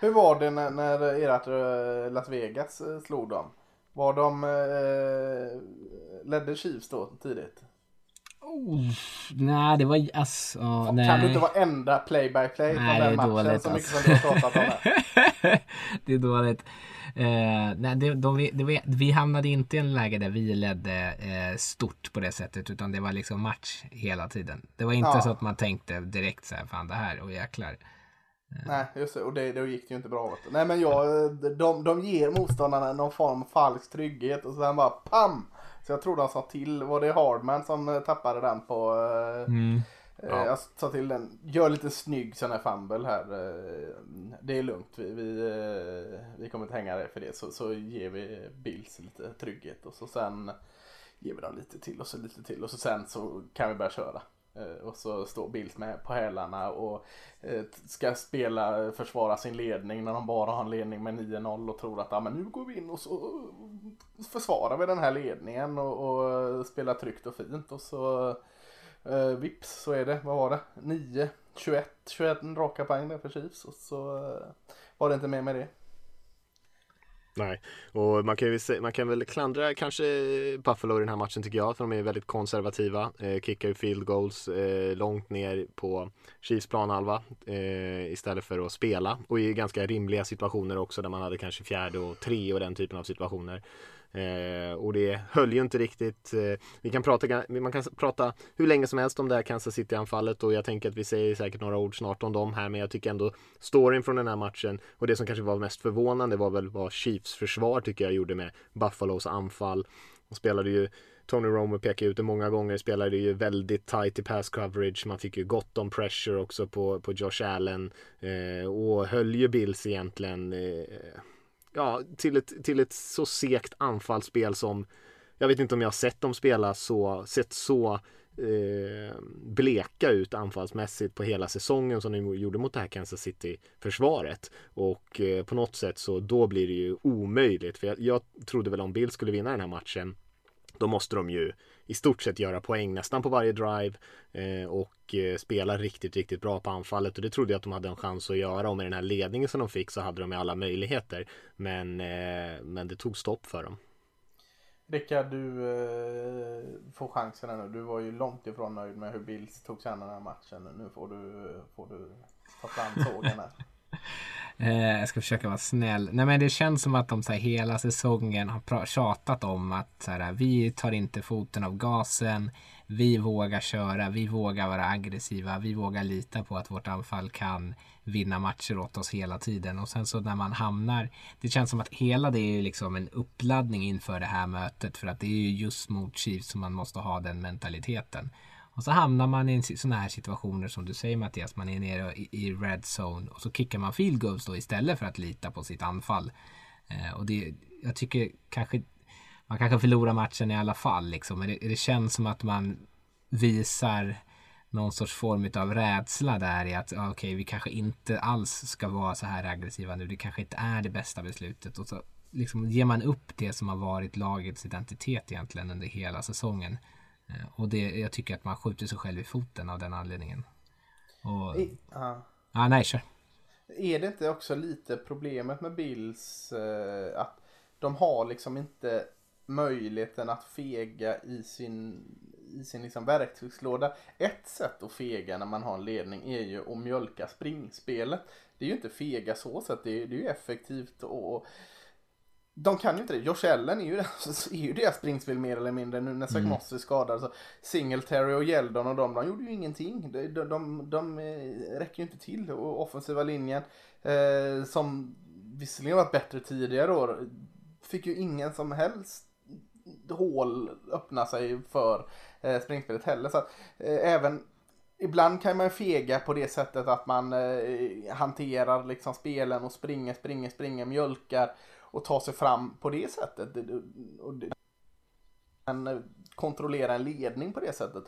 Hur var det när, när ert eh, Las Vegas slog dem? Var de eh, ledde Chiefs då tidigt? Oh, nej, det var alltså... nej. Kan du inte vara enda play by play från Nej, den matchen dåligt, så mycket alltså. som du har pratat om det? (laughs) det är dåligt. Eh, nej, det, de, vi- det, vi- hamnade inte i en läge där vi ledde eh, stort på det sättet utan det var liksom match hela tiden. Det var inte Ja. så att man tänkte direkt så här, fan det här och jäklar. Nej, just det. Och det, då gick det ju inte bra. Nej, men jag, de, de ger motståndarna någon form av falsk trygghet och sen bara PAM! Så jag tror de sa till, var det Hardman som eh, tappade den på... Eh, eh, Jag sa till den, gör lite snygg sån här fumble här. Det är lugnt, vi, vi, vi kommer inte hänga dig för det. Så, så ger vi Bills lite trygghet och så sen ger vi dem lite till och så lite till och så sen så kan vi börja köra. Eh, och så står Bildt med på hälarna och eh, ska spela, försvara sin ledning när de bara har en ledning med 9-0 och tror att ja, men nu går vi in och så eh, försvarar vi den här ledningen och, och spelar tryggt och fint och så eh, vips så är det, vad var det? 9, 21, 21 raka poäng där för Chiefs och så eh, var det inte mer med det. Nej, och man kan, ju, se- man kan väl klandra kanske Buffalo i den här matchen tycker jag, för de är väldigt konservativa. Eh, kickar ju field goals eh, långt ner på Chiefs planhalva eh, istället för att spela. Och i ganska rimliga situationer också där man hade kanske fjärde och tre och den typen av situationer. Eh, och det höll ju inte riktigt. Eh, vi kan prata, man kan prata hur länge som helst om det här Kansas City-anfallet och jag tänker att vi säger säkert några ord snart om dem här men jag tycker ändå storyn från den här matchen och det som kanske var mest förvånande var väl vad Chiefs försvar tycker jag gjorde med Buffalos anfall. De spelade ju Tony Romo pekade ut det många gånger, spelade ju väldigt tight i pass coverage. Man fick ju gott om pressure också på, på Josh Allen eh, och höll ju Bills egentligen eh, ja, till, ett, till ett så segt anfallsspel som jag vet inte om jag har sett dem spela så, sett så eh, bleka ut anfallsmässigt på hela säsongen som de gjorde mot det här Kansas City-försvaret. Och eh, på något sätt så då blir det ju omöjligt. För jag, jag trodde väl om Bill skulle vinna den här matchen då måste de ju i stort sett göra poäng nästan på varje drive eh, och eh, spela riktigt, riktigt bra på anfallet och det trodde jag att de hade en chans att göra och med den här ledningen som de fick så hade de alla möjligheter. Men, eh, men det tog stopp för dem. Rickard, du eh, får chansen här nu. Du var ju långt ifrån nöjd med hur Bills tog sig an den här matchen. Nu får du, får du ta fram sågen här. (laughs) Eh, jag ska försöka vara snäll. Nej men det känns som att de så här, hela säsongen har tjatat om att så här, vi tar inte foten av gasen. Vi vågar köra, vi vågar vara aggressiva, vi vågar lita på att vårt anfall kan vinna matcher åt oss hela tiden. Och sen så när man hamnar, det känns som att hela det är liksom en uppladdning inför det här mötet. För att det är ju just mot Chiefs som man måste ha den mentaliteten. Och så hamnar man i sådana här situationer som du säger Mattias, man är nere i, i red zone och så kickar man field goals då istället för att lita på sitt anfall. Eh, och det, jag tycker kanske, man kanske förlorar matchen i alla fall liksom, men det, det känns som att man visar någon sorts form av rädsla där i att okej, okay, vi kanske inte alls ska vara så här aggressiva nu. Det kanske inte är det bästa beslutet. Och så liksom ger man upp det som har varit lagets identitet egentligen under hela säsongen. Eh, och det, jag tycker att man skjuter sig själv i foten av den anledningen. Och... I, uh. ah, nej, kör. Är det inte också lite problemet med Bills eh, att de har liksom inte möjligheten att fega i sin, i sin liksom verktygslåda. Ett sätt att fega när man har en ledning är ju att mjölka springspelet. Det är ju inte fega så sätt, det är, det är ju effektivt och de kan ju inte det. Josh Allen är ju, (laughs) är ju deras springspel mer eller mindre nu när Zach mm. Moss är skadad. Så Singletary och Yeldon och de, de gjorde ju ingenting. De, de, de, de eh, räcker ju inte till. Och offensiva linjen eh, som visserligen varit bättre tidigare år fick ju ingen som helst hål öppna sig för eh, springspelet heller. Så att, eh, även Ibland kan man fega på det sättet att man eh, hanterar liksom spelen och springer, springer, springer, mjölkar och ta sig fram på det sättet. Och eh, kontrollera en ledning på det sättet.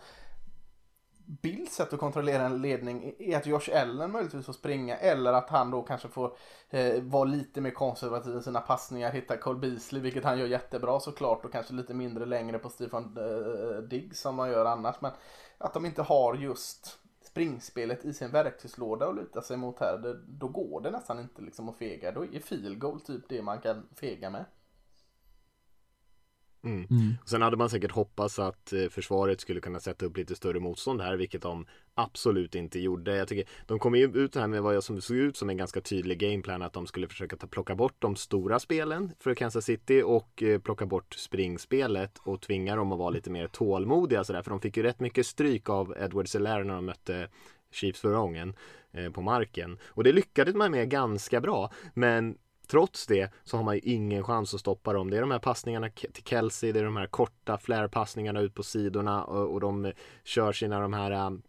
Bills sätt att kontrollera en ledning är att Josh Allen möjligtvis får springa eller att han då kanske får eh, vara lite mer konservativ i sina passningar, hitta Cole Beasley, vilket han gör jättebra såklart och kanske lite mindre längre på Stefan eh, Diggs som man gör annars. Men att de inte har just springspelet i sin verktygslåda och luta sig mot här, det, då går det nästan inte liksom att fega. Då är field goal typ det man kan fega med. Mm. Mm. Sen hade man säkert hoppats att eh, försvaret skulle kunna sätta upp lite större motstånd här, vilket de absolut inte gjorde. Jag tycker de kom ju ut här med vad som såg ut som en ganska tydlig gameplan att de skulle försöka ta, plocka bort de stora spelen för Kansas City och eh, plocka bort springspelet och tvinga dem att vara lite mer tålmodiga sådär. För de fick ju rätt mycket stryk av Edward Selaire när de mötte Chiefs förra gången eh, på marken. Och det lyckades man med ganska bra. Men Trots det så har man ju ingen chans att stoppa dem. Det är de här passningarna till Kelsey, det är de här korta flärpassningarna ut på sidorna och, och de kör sina de här um,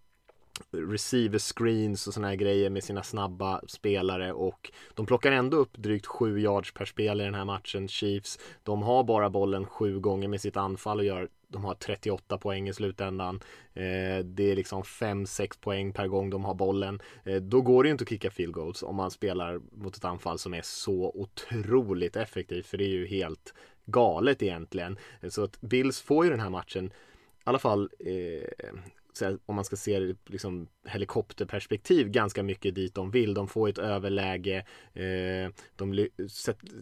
receiver screens och såna här grejer med sina snabba spelare och de plockar ändå upp drygt 7 yards per spel i den här matchen, Chiefs. De har bara bollen sju gånger med sitt anfall och gör de har 38 poäng i slutändan. Eh, det är liksom 5-6 poäng per gång de har bollen. Eh, då går det ju inte att kicka field goals om man spelar mot ett anfall som är så otroligt effektivt. För det är ju helt galet egentligen. Så att Bills får ju den här matchen i alla fall eh, om man ska se det liksom helikopterperspektiv ganska mycket dit de vill. De får ett överläge. Eh, de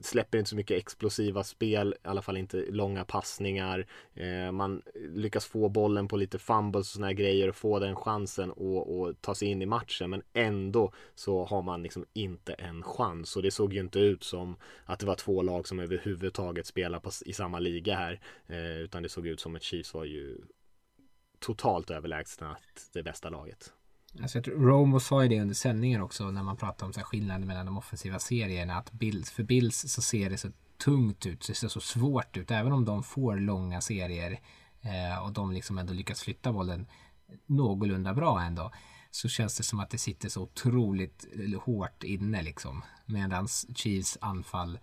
släpper inte så mycket explosiva spel, i alla fall inte långa passningar. Eh, man lyckas få bollen på lite fumbles och såna här grejer och få den chansen och, ta sig in i matchen. Men ändå så har man liksom inte en chans och det såg ju inte ut som att det var två lag som överhuvudtaget spelar på, i samma liga här. Eh, utan det såg ut som att Chiefs var ju totalt överlägsna det bästa laget. Alltså, Romo sa ju det under sändningen också när man pratade om så här skillnaden mellan de offensiva serierna. Att Bills, för Bills så ser det så tungt ut, det ser så svårt ut. Även om de får långa serier eh, och de liksom ändå lyckas flytta bollen någorlunda bra ändå. Så känns det som att det sitter så otroligt eh, hårt inne liksom. Medan Chiefs anfall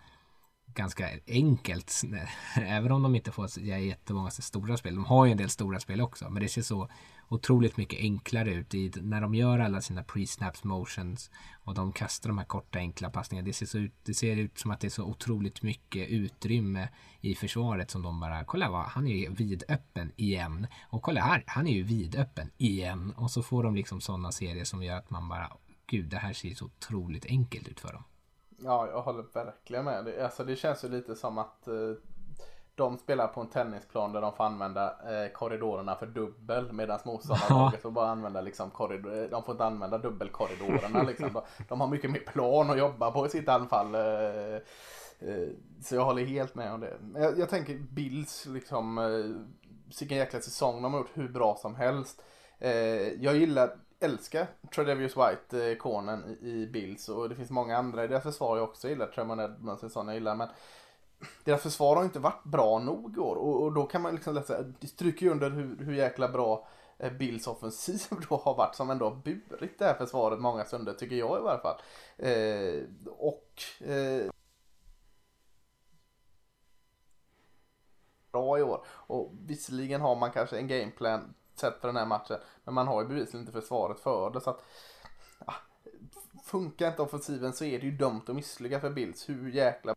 ganska enkelt. (laughs) Även om de inte får jättemånga stora spel. De har ju en del stora spel också. Men det ser så otroligt mycket enklare ut i, när de gör alla sina pre-snaps motions och de kastar de här korta enkla passningarna. Det ser, så ut, det ser ut som att det är så otroligt mycket utrymme i försvaret som de bara, kolla vad, han är ju vidöppen igen. Och kolla här, han är ju vidöppen igen. Och så får de liksom sådana serier som gör att man bara, gud det här ser så otroligt enkelt ut för dem. Ja, jag håller verkligen med. Det, alltså, det känns ju lite som att eh, de spelar på en tennisplan där de får använda eh, korridorerna för dubbel medan motståndarlaget får bara använda liksom korridor, de får inte använda dubbelkorridorerna liksom. De, de har mycket mer plan att jobba på i sitt anfall. Eh, eh, så jag håller helt med om det. Jag, jag tänker Bills liksom, eh, vilken jäkla säsong de har gjort hur bra som helst. Eh, jag gillar älskar Tredevious White, eh, ikonen i, i Bills och det finns många andra i deras försvar jag också gillar. Tremon Edmonds och sådana jag gillar men deras försvar har inte varit bra nog i år och, och då kan man liksom läsa, det stryker ju under hur, hur jäkla bra eh, Bills offensiv då har varit som ändå har burit det här försvaret många stunder tycker jag i varje fall. Eh, och eh, bra i år och visserligen har man kanske en gameplan sett för den här matchen. Men man har ju bevisligen inte försvaret för det. Så att, ja, funkar inte offensiven så är det ju dömt att misslyckas för Bills. Hur jäkla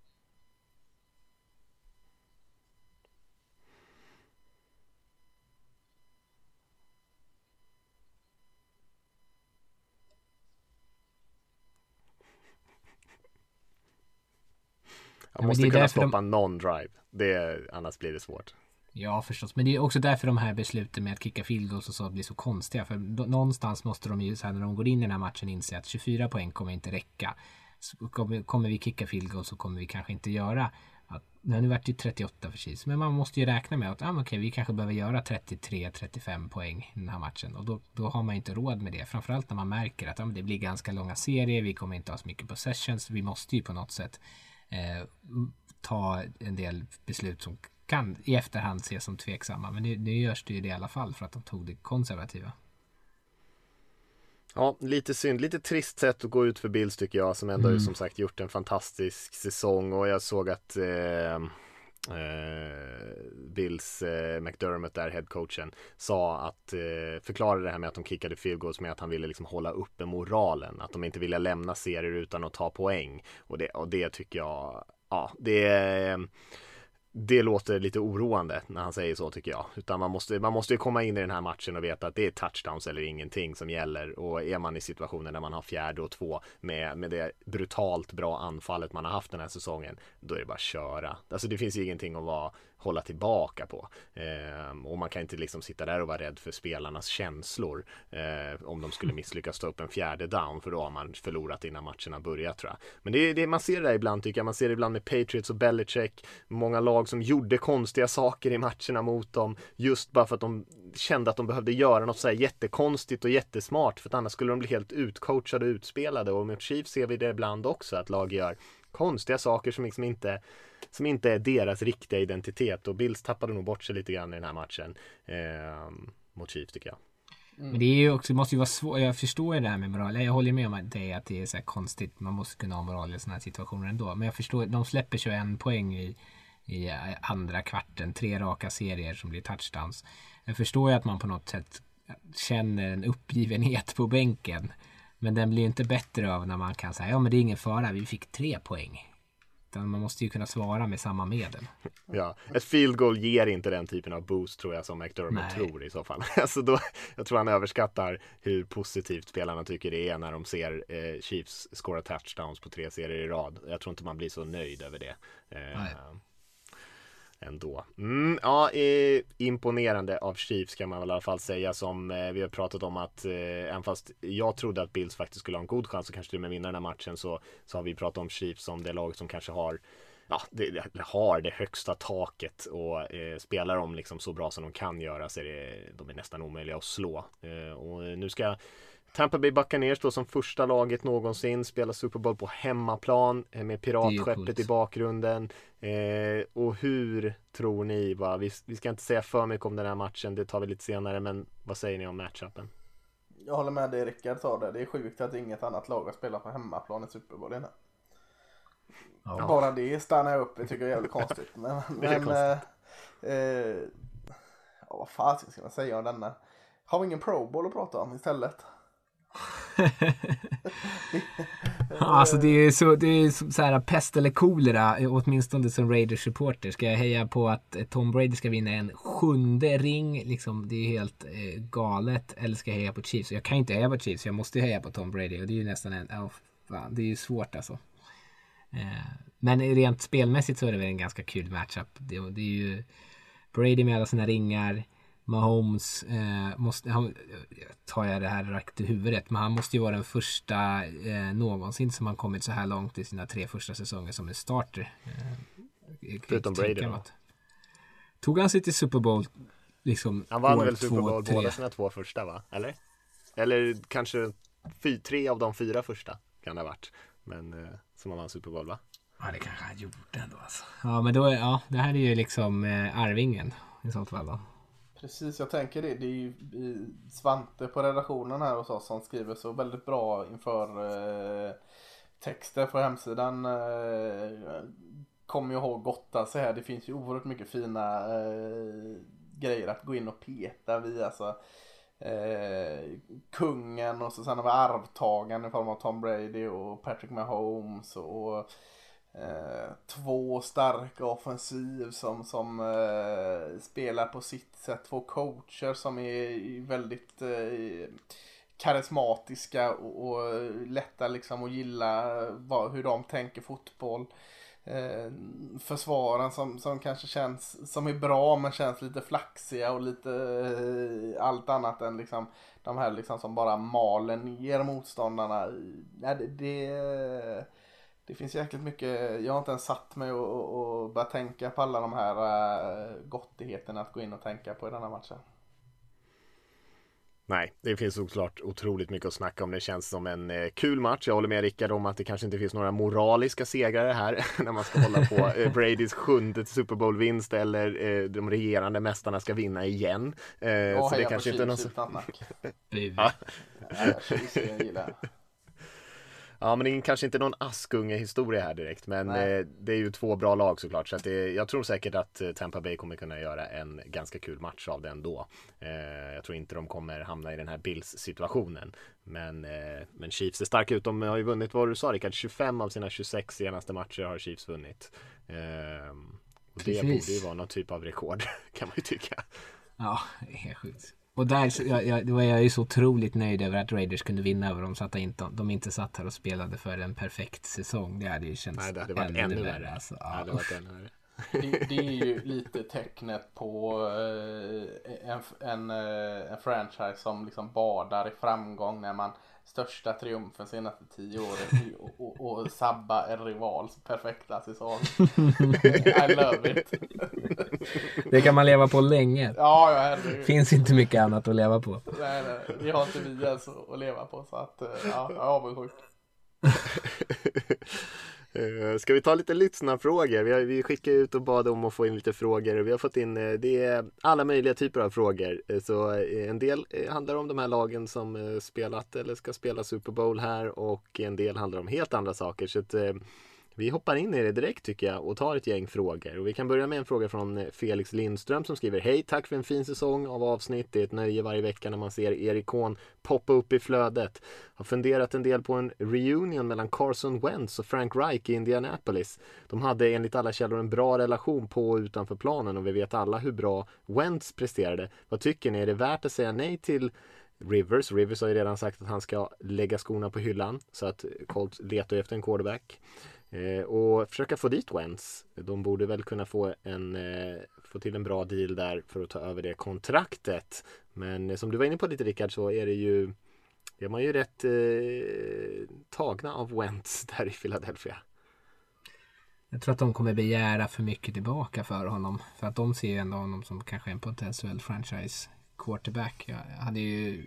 Jag måste kunna stoppa de... någon drive. Det, annars blir det svårt. Ja, förstås. Men det är också därför de här besluten med att kicka field goals och så blir så konstiga. För någonstans måste de ju, så här, när de går in i den här matchen, inse att 24 poäng kommer inte räcka. Så kommer, kommer vi kicka field goals så kommer vi kanske inte göra att, nu vart det 38 för Chiefs, men man måste ju räkna med att ah, okay, vi kanske behöver göra 33-35 poäng i den här matchen och då, då har man inte råd med det. Framförallt när man märker att ah, det blir ganska långa serier, vi kommer inte ha så mycket possessions, vi måste ju på något sätt eh, ta en del beslut som kan i efterhand ses som tveksamma. Men det görs det ju det i alla fall för att de tog det konservativa. Ja, lite synd, lite trist sätt att gå ut för Bills tycker jag som ändå mm. som sagt gjort en fantastisk säsong och jag såg att eh, eh, Bills eh, McDermott där, headcoachen, sa att eh, förklarade det här med att de kickade field goals med att han ville liksom hålla uppe moralen, att de inte ville lämna serier utan att ta poäng och det, och det tycker jag, ja, det är det låter lite oroande när han säger så tycker jag. Utan man måste, man måste komma in i den här matchen och veta att det är touchdowns eller ingenting som gäller. Och är man i situationer där man har fjärde och två med, med det brutalt bra anfallet man har haft den här säsongen. Då är det bara att köra. Alltså det finns ju ingenting att vara hålla tillbaka på. Eh, och man kan inte liksom sitta där och vara rädd för spelarnas känslor. Eh, om de skulle misslyckas ta upp en fjärde down för då har man förlorat innan matcherna börjat tror jag. Men det är det man ser det där ibland tycker jag. Man ser det ibland med Patriots och Belichick. Många lag som gjorde konstiga saker i matcherna mot dem. Just bara för att de kände att de behövde göra något så här jättekonstigt och jättesmart. För att annars skulle de bli helt utcoachade och utspelade. Och med Chiefs ser vi det ibland också att lag gör konstiga saker som liksom inte som inte är deras riktiga identitet och Bills tappade nog bort sig lite grann i den här matchen eh, mot Chiefs tycker jag. Mm. Men det är ju också, det måste ju vara svårt, jag förstår ju det här med moral, jag håller med om det att det är så här konstigt, man måste kunna ha moral i sådana här situationer ändå. Men jag förstår, de släpper 21 poäng i, i andra kvarten, tre raka serier som blir touchdowns. Jag förstår ju att man på något sätt känner en uppgivenhet på bänken. Men den blir inte bättre av när man kan säga ja men det är ingen fara, vi fick tre poäng. Utan man måste ju kunna svara med samma medel. (laughs) Ja, ett field goal ger inte den typen av boost tror jag som McDermott Nej. tror i så fall. (laughs) Alltså då, jag tror han överskattar hur positivt spelarna tycker det är när de ser eh, Chiefs skåra touchdowns på tre serier i rad. Jag tror inte man blir så nöjd över det. Eh, ändå. Mm, ja, eh, imponerande av Chiefs kan man väl i alla fall säga som eh, vi har pratat om att eh, även fast jag trodde att Bills faktiskt skulle ha en god chans att kanske till och med vinna den här matchen så, så har vi pratat om Chiefs som det laget som kanske har ja, det, det har det högsta taket och eh, spelar de liksom så bra som de kan göra så är det, de är nästan omöjliga att slå. Eh, och nu ska Tampa Bay Buccaneers då som första laget någonsin spelar Super Bowl på hemmaplan eh, med piratskeppet i bakgrunden. Eh, och hur tror ni, va? Vi, vi, ska inte säga för mycket om den här matchen, det tar vi lite senare, men vad säger ni om matchupen? Jag håller med dig Rickard sa det, det är sjukt att inget annat lag har spelat på hemmaplan i Super Bowl innan. Ja. Bara det stannar jag upp, det tycker jag är jävligt (laughs) konstigt. Men, det är men konstigt. Eh, eh, vad fan ska man säga om denna? Har vi ingen Pro Bowl att prata om istället? Alltså det är så, det är så här pest eller kolera, åtminstone som Raiders supporter. Ska jag heja på att Tom Brady ska vinna en sjunde ring, liksom det är helt eh, galet. Eller ska jag heja på Chiefs? Jag kan inte heja på Chiefs, jag måste heja på Tom Brady och det är ju nästan en, oh, fan, det är ju svårt alltså. Eh, men rent spelmässigt så är det väl en ganska kul matchup. Det, det är ju Brady med alla sina ringar. Mahomes eh, måste, han, tar jag det här rakt i huvudet, men han måste ju vara den första eh, någonsin som har kommit så här långt i sina tre första säsonger som en starter. Eh, Förutom Brady då? Tog han sig till Super Bowl liksom Han vann väl Super Bowl två, båda sina två första va? Eller? Eller kanske fy, tre av de fyra första kan det ha varit. Men eh, som han vann Super Bowl va? Ja det kanske han gjorde ändå alltså. Ja men då, ja det här är ju liksom eh, Arvingen i sånt fall då. Precis, jag tänker det. Det är ju Svante på redaktionen här hos oss som skriver så väldigt bra inför eh, texter på hemsidan. Eh, kommer ju ihåg gotta sig här. Det finns ju oerhört mycket fina eh, grejer att gå in och peta vid. alltså, eh, kungen och så sen har vi arvtagaren i form av Tom Brady och Patrick Mahomes och eh, två starka offensiv som, som eh, spelar på sitt sätt. Två coacher som är väldigt eh, karismatiska och, och lätta liksom att gilla vad, hur de tänker fotboll. Eh, försvaren som, som kanske känns som är bra men känns lite flaxiga och lite eh, allt annat än liksom de här liksom som bara maler ner motståndarna. Ja, det, det, det finns jäkligt mycket, jag har inte ens satt mig och, och, och börjat tänka på alla de här uh, gottigheterna att gå in och tänka på i denna matchen. Nej, det finns såklart otroligt mycket att snacka om. Det känns som en eh, kul match. Jag håller med Rickard om att det kanske inte finns några moraliska segrare här (laughs) när man ska hålla på eh, Bradys sjunde Super Bowl-vinst eller eh, de regerande mästarna ska vinna igen. Eh, och så det kanske inte är någon... ja. ja, Ja men det är kanske inte någon Askunge-historia här direkt men eh, det är ju två bra lag såklart så att det, jag tror säkert att eh, Tampa Bay kommer kunna göra en ganska kul match av den då. Eh, jag tror inte de kommer hamna i den här Bills situationen. Men, eh, men Chiefs är starka ut. De har ju vunnit, vad du sa Rickard, 25 av sina 26 senaste matcher har Chiefs vunnit. Ehm, och det borde ju vara någon typ av rekord (laughs) kan man ju tycka. Ja, det är sjukt. Och där jag, jag, då är jag ju så otroligt nöjd över att Raiders kunde vinna över dem så att de inte, de inte satt här och spelade för en perfekt säsong. Det hade ju känts Nej, det hade varit ännu, ännu värre. Alltså. Ja. Det, varit ännu värre. Det, det, är ju lite tecknet på eh, en, en, eh, en franchise som liksom badar i framgång när man största triumfen senaste tio åren och, och, och sabba en rivals perfekta säsong. I love it. Det kan man leva på länge. Ja, ja herregud. Finns inte mycket annat att leva på. Nej, nej, vi har inte vi ens att leva på så att, ja, jag är avundsjuk. (laughs) Uh, ska vi ta lite lyssnarfrågor? Vi, har, vi skickade ut och bad om att få in lite frågor och vi har fått in eh, det är alla möjliga typer av frågor. Eh, så en del handlar om de här lagen som spelat eller ska spela Super Bowl här och en del handlar om helt andra saker. Så att, vi hoppar in i det direkt tycker jag och tar ett gäng frågor. Och vi kan börja med en fråga från eh, Felix Lindström som skriver Hej, tack för en fin säsong av avsnitt. Det är ett nöje varje vecka när man ser er ikon poppa upp i flödet. Har funderat en del på en reunion mellan Carson Wentz och Frank Reich i Indianapolis. De hade enligt alla källor en bra relation på och utanför planen och vi vet alla hur bra Wentz presterade. Vad tycker ni? Är det värt att säga nej till Rivers. Rivers har ju redan sagt att han ska lägga skorna på hyllan så att Colts letar efter en quarterback. Eh, och försöka få dit Wentz. De borde väl kunna få, en, eh, få till en bra deal där för att ta över det kontraktet. Men eh, som du var inne på lite Rickard så är det ju är man ju rätt eh, tagna av Wentz (laughs) där i Philadelphia. Jag tror att de kommer begära för mycket tillbaka för honom. För att de ser ju ändå honom som kanske en potentiell franchise quarterback. Jag hade ju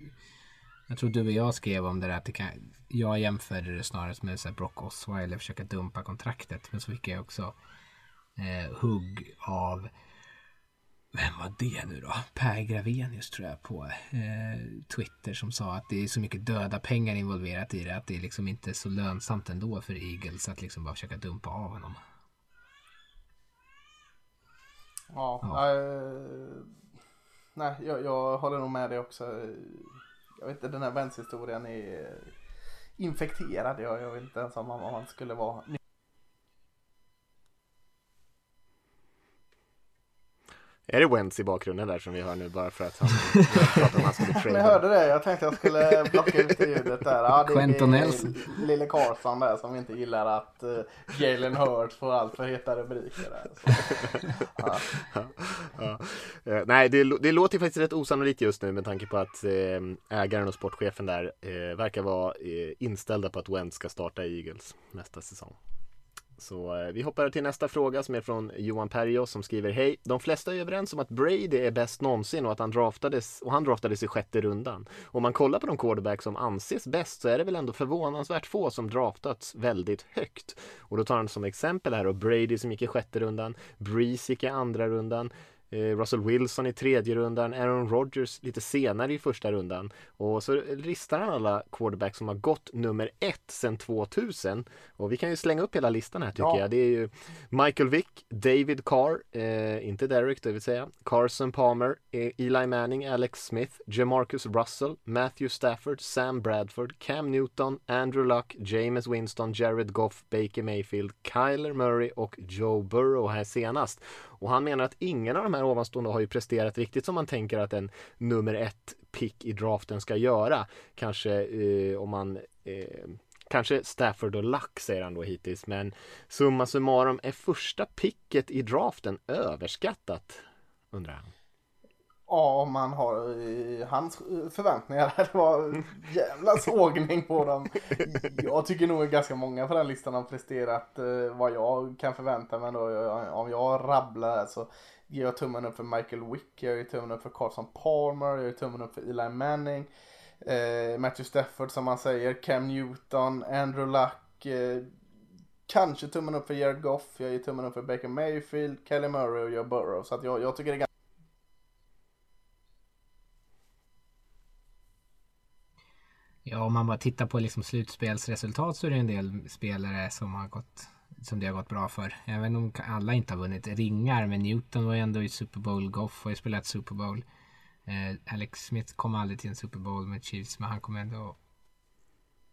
jag tror du och jag skrev om det där att det kan, jag jämförde det snarare med så Brock Osweiler försöka dumpa kontraktet. Men så fick jag också eh, hugg av vem var det nu då? Per Gravenius tror jag på eh, Twitter som sa att det är så mycket döda pengar involverat i det att det är liksom inte så lönsamt ändå för Eagles att liksom bara försöka dumpa av honom. Ja, ja. Äh, nej, jag, jag håller nog med dig också jag vet inte, den här vänsterhistorien är infekterad. Jag, jag vet inte ens om man skulle vara Är det Wentz i bakgrunden där som vi hör nu bara för att han (laughs) pratar om han skulle trada? Jag hörde det. Jag tänkte jag skulle blocka ut ljudet där. Ja, det Quentin Nelson. Lille Carlson där som inte gillar att uh, Jalen Hurts får allt för heta rubriker där. (laughs) ja. Ja. Uh, nej, det, det låter faktiskt rätt osannolikt just nu med tanke på att uh, ägaren och sportchefen där verkar vara inställda på att Wentz ska starta i Eagles nästa säsong. Så eh, vi hoppar till nästa fråga som är från Johan Perjo som skriver Hej! De flesta är överens om att Brady är bäst någonsin och att han draftades och han draftades i sjätte rundan. Om man kollar på de quarterbacks som anses bäst så är det väl ändå förvånansvärt få som draftats väldigt högt. Och då tar han som exempel här och Brady som gick i sjätte rundan, Breeze gick i andra rundan, Russell Wilson i tredje rundan, Aaron Rodgers lite senare i första rundan. Och så listar han alla quarterbacks som har gått nummer ett sedan 2000. Och vi kan ju slänga upp hela listan här tycker Ja. jag. Det är ju Michael Vick, David Carr, eh, inte Derek det vill säga, Carson Palmer, eh, Eli Manning, Alex Smith, Jamarcus Russell, Matthew Stafford, Sam Bradford, Cam Newton, Andrew Luck, James Winston, Jared Goff, Baker Mayfield, Kyler Murray och Joe Burrow här senast. Och han menar att ingen av de här ovanstående har ju presterat riktigt som man tänker att en nummer ett pick i draften ska göra. Kanske eh, om man eh, Kanske Stafford och Luck säger han då hittills men summa summarum är första picket i draften överskattat? Undrar han. Ja, om man har eh, hans förväntningar. (laughs) Det var jävla sågning på dem. Jag tycker nog ganska många på den listan har presterat eh, vad jag kan förvänta mig. Då. Om jag rabblar så ger jag tummen upp för Michael Wick, jag ger tummen upp för Carson Palmer, jag ger tummen upp för Eli Manning. Eh, Matthew Stafford som man säger, Cam Newton, Andrew Luck. Eh, kanske tummen upp för Jared Goff, jag ger tummen upp för Baker Mayfield, Kelly Murray och Joe Burrow. Så att jag, jag tycker det är Ja, om man bara tittar på liksom slutspelsresultat så är det en del spelare som har gått som det har gått bra för. Även om alla inte har vunnit ringar. Men Newton var ju ändå i Super Bowl. Goff har ju spelat Super Bowl. Eh, Alex Smith kom aldrig till en Super Bowl med Chiefs. Men han kom ändå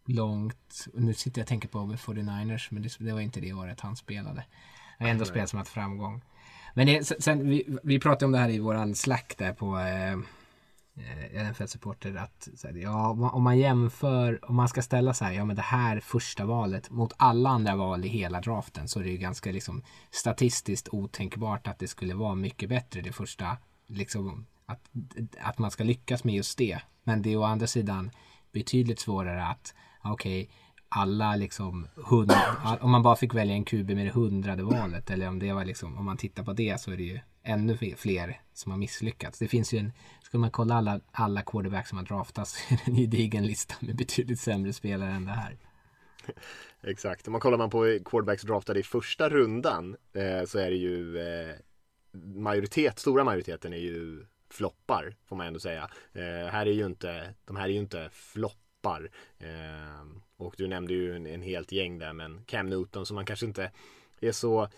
långt. Nu sitter jag och tänker på med 49ers. Men det, det var inte det året han spelade. Han har ändå spelat som haft framgång. Men det, sen, vi, vi pratade om det här i våran slack där på eh, eh, NFL-supporter att så här, ja, om man- jämför, om man ska ställa så här, ja men det här första valet mot alla andra val i hela draften så är det ju ganska liksom statistiskt otänkbart att det skulle vara mycket bättre det första, liksom att, att man ska lyckas med just det. Men det är å andra sidan betydligt svårare att, okej, alla liksom hund, om man bara fick välja en QB med det hundrade valet eller om det var liksom, om man tittar på det så är det ju ännu fler- som har misslyckats. Det finns ju en, ska man kolla alla, alla quarterbacks som har draftats (laughs) så är det en gedigen lista med betydligt sämre spelare än det här. (laughs) Exakt, om man kollar man på quarterbacks draftade i första rundan eh, så är det ju eh, majoritet, stora majoriteten är ju floppar får man ändå säga. Eh, här är ju inte, de här är ju inte floppar. Eh, och du nämnde ju en, en helt gäng där men Cam Newton som man kanske inte är så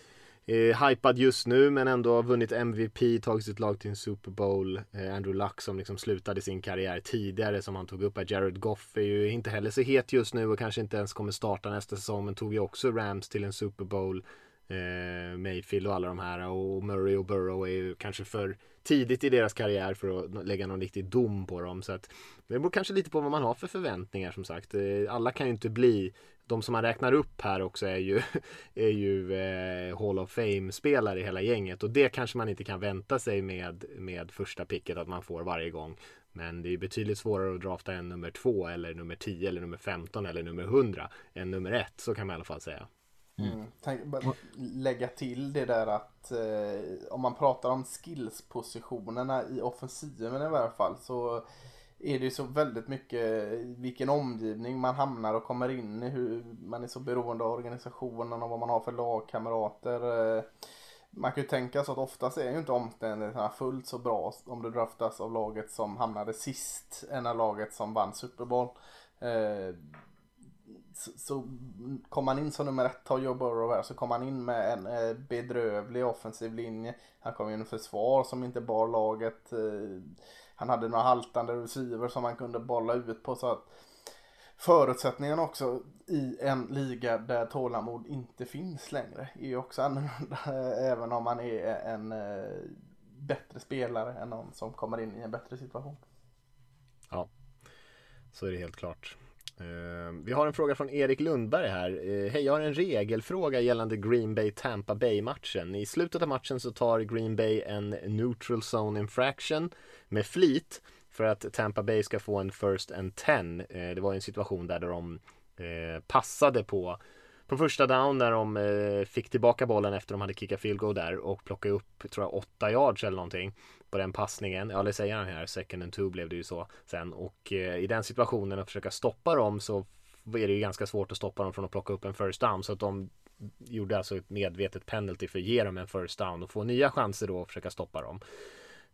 eh, hypad just nu men ändå har vunnit MVP, tagit sitt lag till en Super Bowl. Eh, Andrew Luck som liksom slutade sin karriär tidigare som han tog upp här. Jared Goff är ju inte heller så het just nu och kanske inte ens kommer starta nästa säsong men tog ju också Rams till en Super Bowl. Eh, Mayfield och alla de här och Murray och Burrow är ju kanske för tidigt i deras karriär för att lägga någon riktig dom på dem. Så att det beror kanske lite på vad man har för förväntningar som sagt. Eh, Alla kan ju inte bli de som man räknar upp här också är ju, (laughs) är ju eh, Hall of Fame-spelare i hela gänget och det kanske man inte kan vänta sig med, med första picket att man får varje gång. Men det är betydligt svårare att drafta en nummer två eller nummer 10 eller nummer 15 eller nummer 100 än nummer ett, så kan man i alla fall säga. Mm. Tänk, bara lägga till det där att eh, om man pratar om skillspositionerna i offensiven i varje fall så är det ju så väldigt mycket vilken omgivning man hamnar och kommer in i. Hur man är så beroende av organisationen och vad man har för lagkamrater. Eh, man kan ju tänka så att oftast är ju inte omständigheterna fullt så bra om du draftas av laget som hamnade sist än av laget som vann Super Bowl. Eh, så, kom man in som nummer ett, tar Joe Burrow här, så kom han in med en eh, bedrövlig offensiv linje. Han kom in i försvar som inte bar laget. Han hade några haltande receiver som han kunde bolla ut på. så att Förutsättningen också i en liga där tålamod inte finns längre är ju också annorlunda. (laughs) Även om man är en eh, bättre spelare än någon som kommer in i en bättre situation. Ja, så är det helt klart. Eh, vi har en fråga från Erik Lundberg här. Eh, hej, jag har en regelfråga gällande Green Bay Tampa Bay matchen. I slutet av matchen så tar Green Bay en neutral zone infraction med flit för att Tampa Bay ska få en first and ten. Eh, det var en situation där de passade på på första down när de eh, fick tillbaka bollen efter de hade kickat field goal där och plockade upp, tror jag, åtta yards eller någonting på den passningen. Ja, det säger han här. Second and two blev det ju så sen och eh, i den situationen att försöka stoppa dem så är det ju ganska svårt att stoppa dem från att plocka upp en first down så att de gjorde alltså ett medvetet penalty för att ge dem en first down och få nya chanser då att försöka stoppa dem.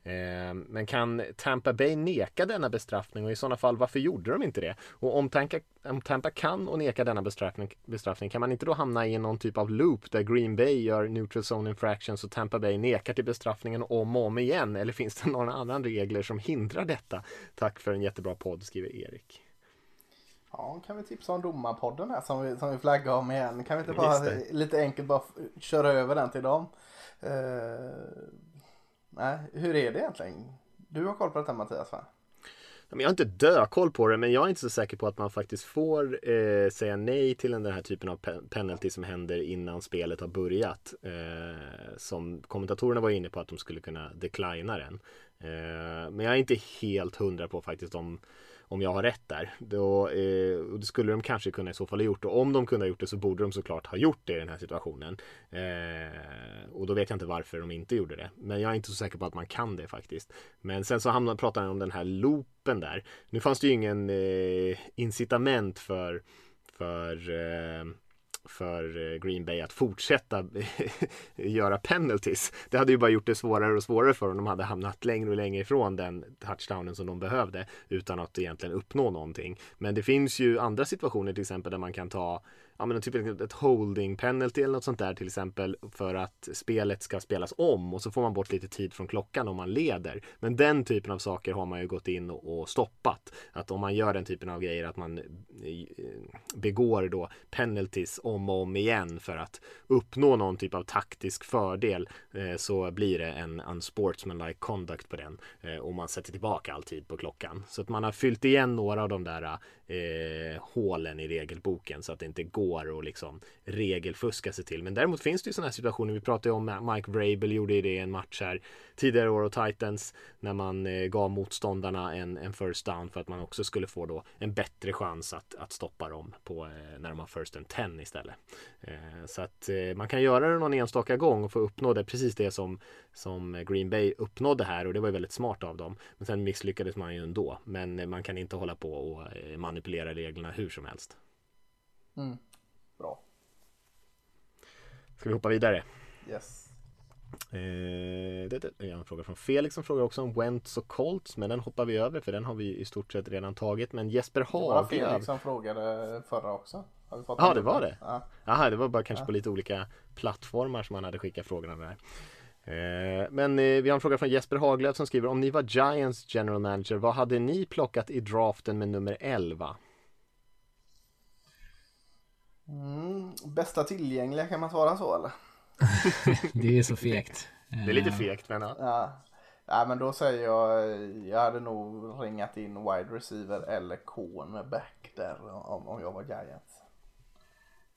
Eh, men kan Tampa Bay neka denna bestraffning och i sådana fall varför gjorde de inte det? Och om Tampa, om Tampa kan och neka denna bestraffning, bestraffning kan man inte då hamna i någon typ av loop där Green Bay gör neutral zone infractions och Tampa Bay nekar till bestraffningen om och om igen? Eller finns det några andra regler som hindrar detta? Tack för en jättebra podd skriver Erik. Ja, kan vi tipsa om domarpodden här som vi, som vi flaggar om igen. Kan vi inte bara lite enkelt bara köra över den till dem? Uh, nej, hur är det egentligen? Du har koll på detta Mattias va? Jag har inte dökoll på det men jag är inte så säker på att man faktiskt får eh, säga nej till den här typen av penalty som händer innan spelet har börjat. Eh, som kommentatorerna var inne på att de skulle kunna declina den. Eh, men jag är inte helt hundra på faktiskt om om jag har rätt där. Då, eh, och det skulle de kanske kunna i så fall ha gjort. Och om de kunde ha gjort det så borde de såklart ha gjort det i den här situationen. Eh, och då vet jag inte varför de inte gjorde det. Men jag är inte så säker på att man kan det faktiskt. Men sen så hamnar, pratar han om den här loopen där. Nu fanns det ju ingen eh, incitament för för eh, för eh, Green Bay att fortsätta (laughs) göra penalties. Det hade ju bara gjort det svårare och svårare för dem. De hade hamnat längre och längre ifrån den touchdownen som de behövde utan att egentligen uppnå någonting. Men det finns ju andra situationer till exempel där man kan ta ja, men typ ett holding penalty eller något sånt där till exempel för att spelet ska spelas om och så får man bort lite tid från klockan om man leder. Men den typen av saker har man ju gått in och, stoppat. Att om man gör den typen av grejer att man eh, begår då penalties om och om igen för att uppnå någon typ av taktisk fördel eh, så blir det en unsportsmanlike conduct på den eh, och man sätter tillbaka all tid på klockan. Så att man har fyllt igen några av de där eh, hålen i regelboken så att det inte går att liksom regelfuska sig till. Men däremot finns det ju sådana här situationer. Vi pratade ju om Mike Vrabel gjorde det i en match här tidigare år och Titans när man eh, gav motståndarna en, en first down för att man också skulle få då en bättre chans att, att stoppa dem på eh, när de har first and ten istället. Eh, så att eh, man kan göra det någon enstaka gång och få uppnå det precis det som, som Green Bay uppnådde här och det var ju väldigt smart av dem. Men sen misslyckades man ju ändå. Men eh, man kan inte hålla på och eh, manipulera reglerna hur som helst. Mm. Bra. Ska vi hoppa vidare? Yes. Eh, det, det är en fråga från Felix som frågar också om Wentz och Colts men den hoppar vi över för den har vi i stort sett redan tagit. Men Jesper Haglöf. Det var Felix som frågade förra också. Ja det var det? Ja. Jaha, det var bara kanske ja. på lite olika plattformar som han hade skickat frågorna där. Eh, men eh, vi har en fråga från Jesper Haglöf som skriver om ni var Giants general manager, vad hade ni plockat i draften med nummer 11? Mm, bästa tillgängliga kan man svara så eller? (laughs) det är så fegt. Det är lite fegt men ja. ja. men då säger jag, jag hade nog ringat in wide receiver eller cornerback där om, om jag var Giants.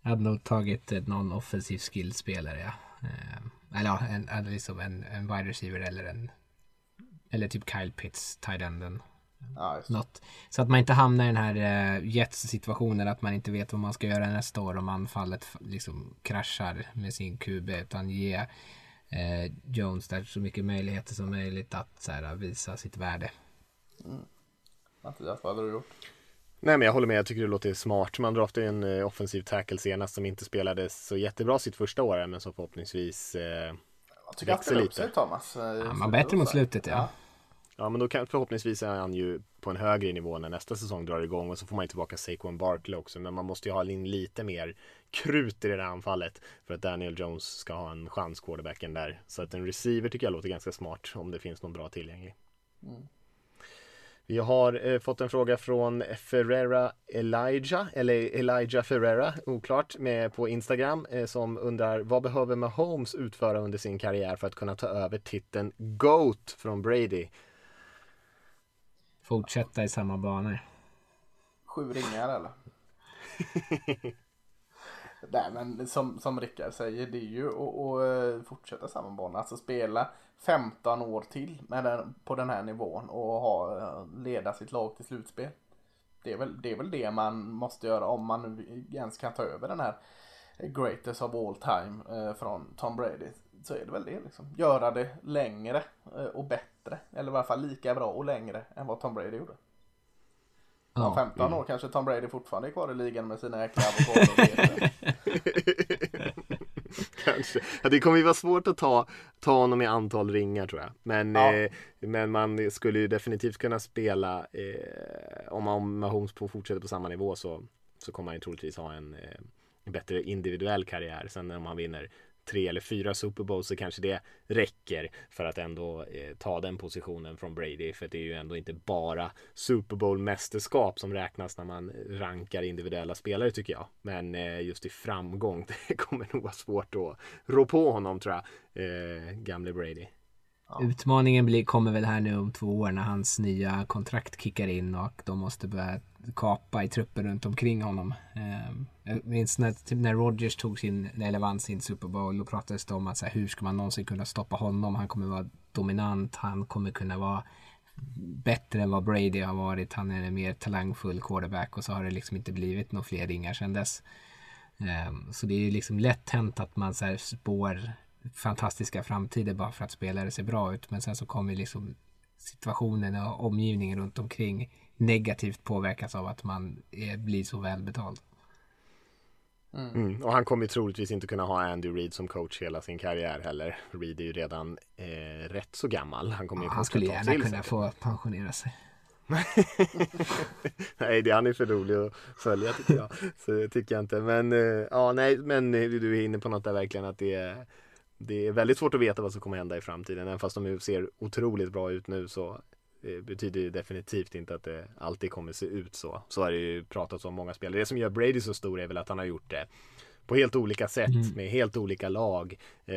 Jag hade nog tagit någon offensiv skillspelare ja. Eh, eller ja, en, liksom en, en wide receiver eller en eller typ Kyle Pitts, tight enden. Ja, Något. Så att man inte hamnar i den här uh, Jets situationen att man inte vet vad man ska göra nästa år om anfallet liksom kraschar med sin QB utan ge uh, Jones där så mycket möjligheter som möjligt att så här, visa sitt värde. Mm. Mattias, vad hade du gjort? Nej men jag håller med, jag tycker det låter smart. Man draftade en uh, offensiv tackle senast som inte spelade så jättebra sitt första år men som förhoppningsvis eh, växer lite. Sig, Thomas. Ja, man bättre mot slutet ja. ja. Ja men då kan förhoppningsvis är han ju på en högre nivå när nästa säsong drar igång och så får man ju tillbaka Saquon Barkley också men man måste ju ha in lite mer krut i det där anfallet för att Daniel Jones ska ha en chans quarterbacken där. Så att en receiver tycker jag låter ganska smart om det finns någon bra tillgänglig. Mm. Vi har eh, fått en fråga från Ferrera Elijah, eller Elijah Ferrera, oklart, med på Instagram eh, som undrar vad behöver Mahomes utföra under sin karriär för att kunna ta över titeln GOAT från Brady? Fortsätta i samma banor. Sju ringar eller? (laughs) Nej men som, som Rickard säger det är ju att, att fortsätta samma bana. Alltså spela 15 år till med den, på den här nivån och ha, leda sitt lag till slutspel. Det är, väl, det är väl det man måste göra om man nu ens kan ta över den här greatest of all time eh, från Tom Brady. Så är det väl det liksom. Göra det längre eh, och bättre. Eller i alla fall lika bra och längre än vad Tom Brady gjorde. Ja, Om 15 mm. år kanske Tom Brady fortfarande är kvar i ligan med sina jäkla avokadobetor. (laughs) Kanske. Ja, det kommer ju vara svårt att ta, ta honom i antal ringar tror jag. Men, Ja. eh, men man skulle ju definitivt kunna spela eh, om, om Mahomes på fortsätter på samma nivå så, så kommer han ju troligtvis ha en, eh, bättre individuell karriär. Sen om han vinner tre eller fyra Super Bowls så kanske det räcker för att ändå eh, ta den positionen från Brady. För det är ju ändå inte bara Super Bowl mästerskap som räknas när man rankar individuella spelare tycker jag. Men eh, just i framgång, (laughs) det kommer nog vara svårt att rå på honom tror jag. Eh, gamle Brady. Utmaningen blir, kommer väl här nu om två år när hans nya kontrakt kickar in och de måste börja kapa i truppen runt omkring honom. Ehm, jag minns när, typ när Rodgers tog sin, relevans i sin Super Bowl, då pratades det om att så här, hur ska man någonsin kunna stoppa honom? Han kommer vara dominant, han kommer kunna vara bättre än vad Brady har varit. Han är en mer talangfull quarterback och så har det liksom inte blivit några fler ringar sedan dess. Ehm, så det är ju liksom lätt hänt att man så här spår fantastiska framtider bara för att spelare ser bra ut. Men sen så kommer liksom situationen och omgivningen runt omkring negativt påverkas av att man är, blir så välbetald. Mm. Och han kommer troligtvis inte kunna ha Andy Reid som coach hela sin karriär heller. Reid är ju redan eh, rätt så gammal. Han kommer Ja, han skulle gärna till kunna få pensionera sig. (laughs) nej, det han är för rolig att följa tycker jag. Så det tycker jag inte. Men eh, ja, nej, men eh, du är inne på något där verkligen att det är det är väldigt svårt att veta vad som kommer hända i framtiden. Även fast de ju ser otroligt bra ut nu så eh, betyder det definitivt inte att det alltid kommer se ut så. Så har det ju pratats om många spelare. Det som gör Brady så stor är väl att han har gjort det på helt olika sätt med helt olika lag eh,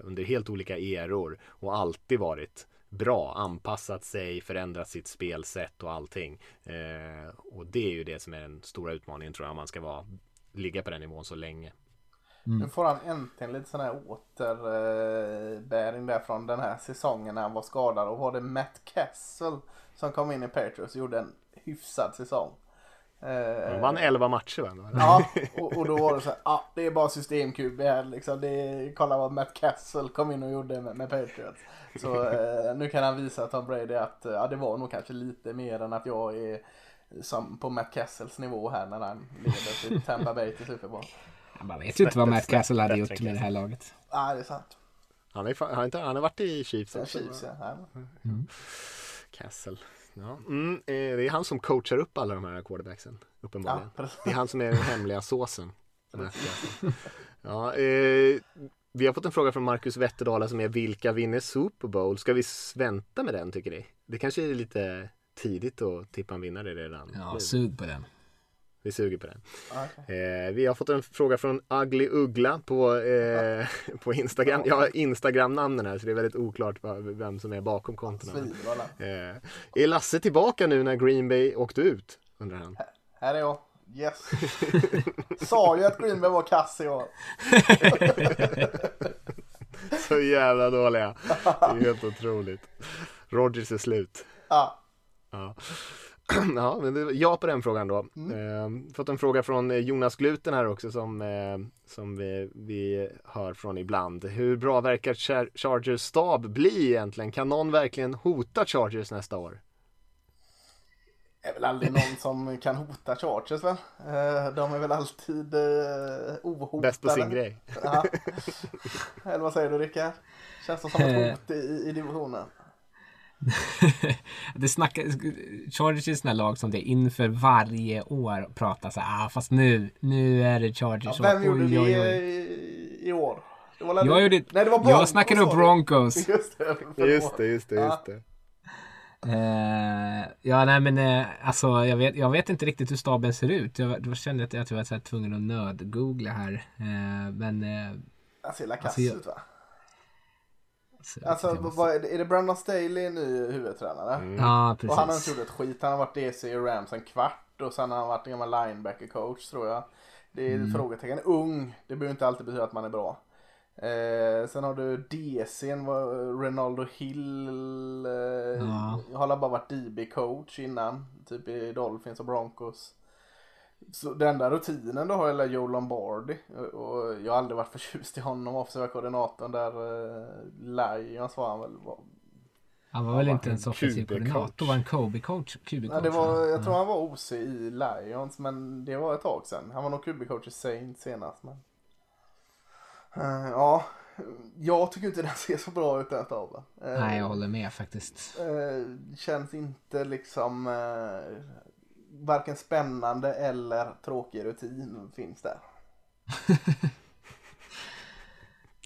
under helt olika eror och alltid varit bra, anpassat sig, förändrat sitt spelsätt och allting. Eh, och det är ju det som är den stora utmaningen tror jag man ska vara, ligga på den nivån så länge. Nu får han äntligen lite sån här återbäring där från den här säsongen när han var skadad. Och var det Matt Castle som kom in i Patriots och gjorde en hyfsad säsong. Eh, Han vann 11 matcher va? Ja, och, och då var det så här, ja det är bara system-QB här liksom. Det är, kolla vad Matt Castle kom in och gjorde med, med Patriots. Så eh, nu kan han visa Tom Brady att eh, ja, det var nog kanske lite mer än att jag är som på Matt Castles nivå här när han leder till Tampa Bay till Super Bowl. Man vet ju inte vad Matt Castle hade gjort med det här laget. Ja, det är sant. Han, är, har inte, han har varit i Chiefs Sen också. Chiefs ja. ja. Castle. Ja. Mm, eh, det är han som coachar upp alla de här quarterbacksen. Uppenbarligen. Ja, det är han som är den hemliga (laughs) såsen. Ja, eh, vi har fått en fråga från Marcus Wetterdala som är vilka vinner Super Bowl? Ska vi vänta med den tycker ni? Det kanske är lite tidigt att tippa en vinnare redan Ja, sug på den. Vi suger på den. Okej. Eh, vi har fått en fråga från Ugly Uggla på, eh, (laughs) på Instagram. Jag har Instagram-namnen här så det är väldigt oklart vem som är bakom kontona. Eh, är Lasse tillbaka nu när Green Bay åkte ut? Undrar han. Här är jag. Yes. (laughs) Sa ju att Green Bay var kass i år. (laughs) Så jävla dåliga. Det är helt otroligt. Rogers är slut. Ja. Ja. (clears throat) Ja, men det, ja på den frågan då. Eh, fått en fråga från eh, Jonas Gluten här också som, eh, som vi, vi hör från ibland. Hur bra verkar Char- Chargers stab bli egentligen? Kan någon verkligen hota Chargers nästa år? Det är väl aldrig någon som kan hota Chargers väl? Eh, De är väl alltid eh, ohotade. Bäst på sin grej. Ja. (laughs) Eller vad säger du Rickard? Känns det som ett hot i, i divisionen? (laughs) det snackar, Chargers är sådana lag som det inför varje år pratar så här, ah, fast nu, nu är det Chargers. Ja, vem gjorde oj, oj. i, i år? Det var Jag gjorde, Nej, det var Broncos, jag snackade upp. Broncos. (laughs) Just det. Just det, just det, just det. Eh, ja, nej men eh, alltså jag vet, jag vet inte riktigt hur staben ser ut. Jag, då kände jag att jag var så här tvungen att nödgoogla här. Eh, men... Eh, Han ser la kass Alltså, jag- ut va? Så- Alltså vad, är det- Brandon Staley ny huvudtränare? Ja, precis. Och han har inte gjort ett skit. Han har varit DC i Rams en kvart och sen har han varit en gammal linebacker coach tror jag. Det är ett frågetecken. Ung, det behöver inte alltid betyda att man är bra. Eh, sen har du DCn, var Ronaldo Hill. Eh, Ja. Jag har bara varit DB-coach innan. Typ i Dolphins och Broncos. Så den där rutinen då har jag Joe Lombardi. Och jag har aldrig varit förtjust i honom, offensiva koordinatorn där. Eh, Lions var han väl. Var, Han var väl inte ens en offensiv koordinator, var en Kobe-coach. QB-coach. Nej, det var, jag tror han var OC i Lions men det var ett tag sedan. Han var nog QB-coach i Saints senast. Men... Eh, ja, jag tycker inte den ser så bra ut den tavlan. Eh, Nej, jag håller med faktiskt. eh, känns inte liksom eh, varken spännande eller tråkig rutin finns där. (laughs)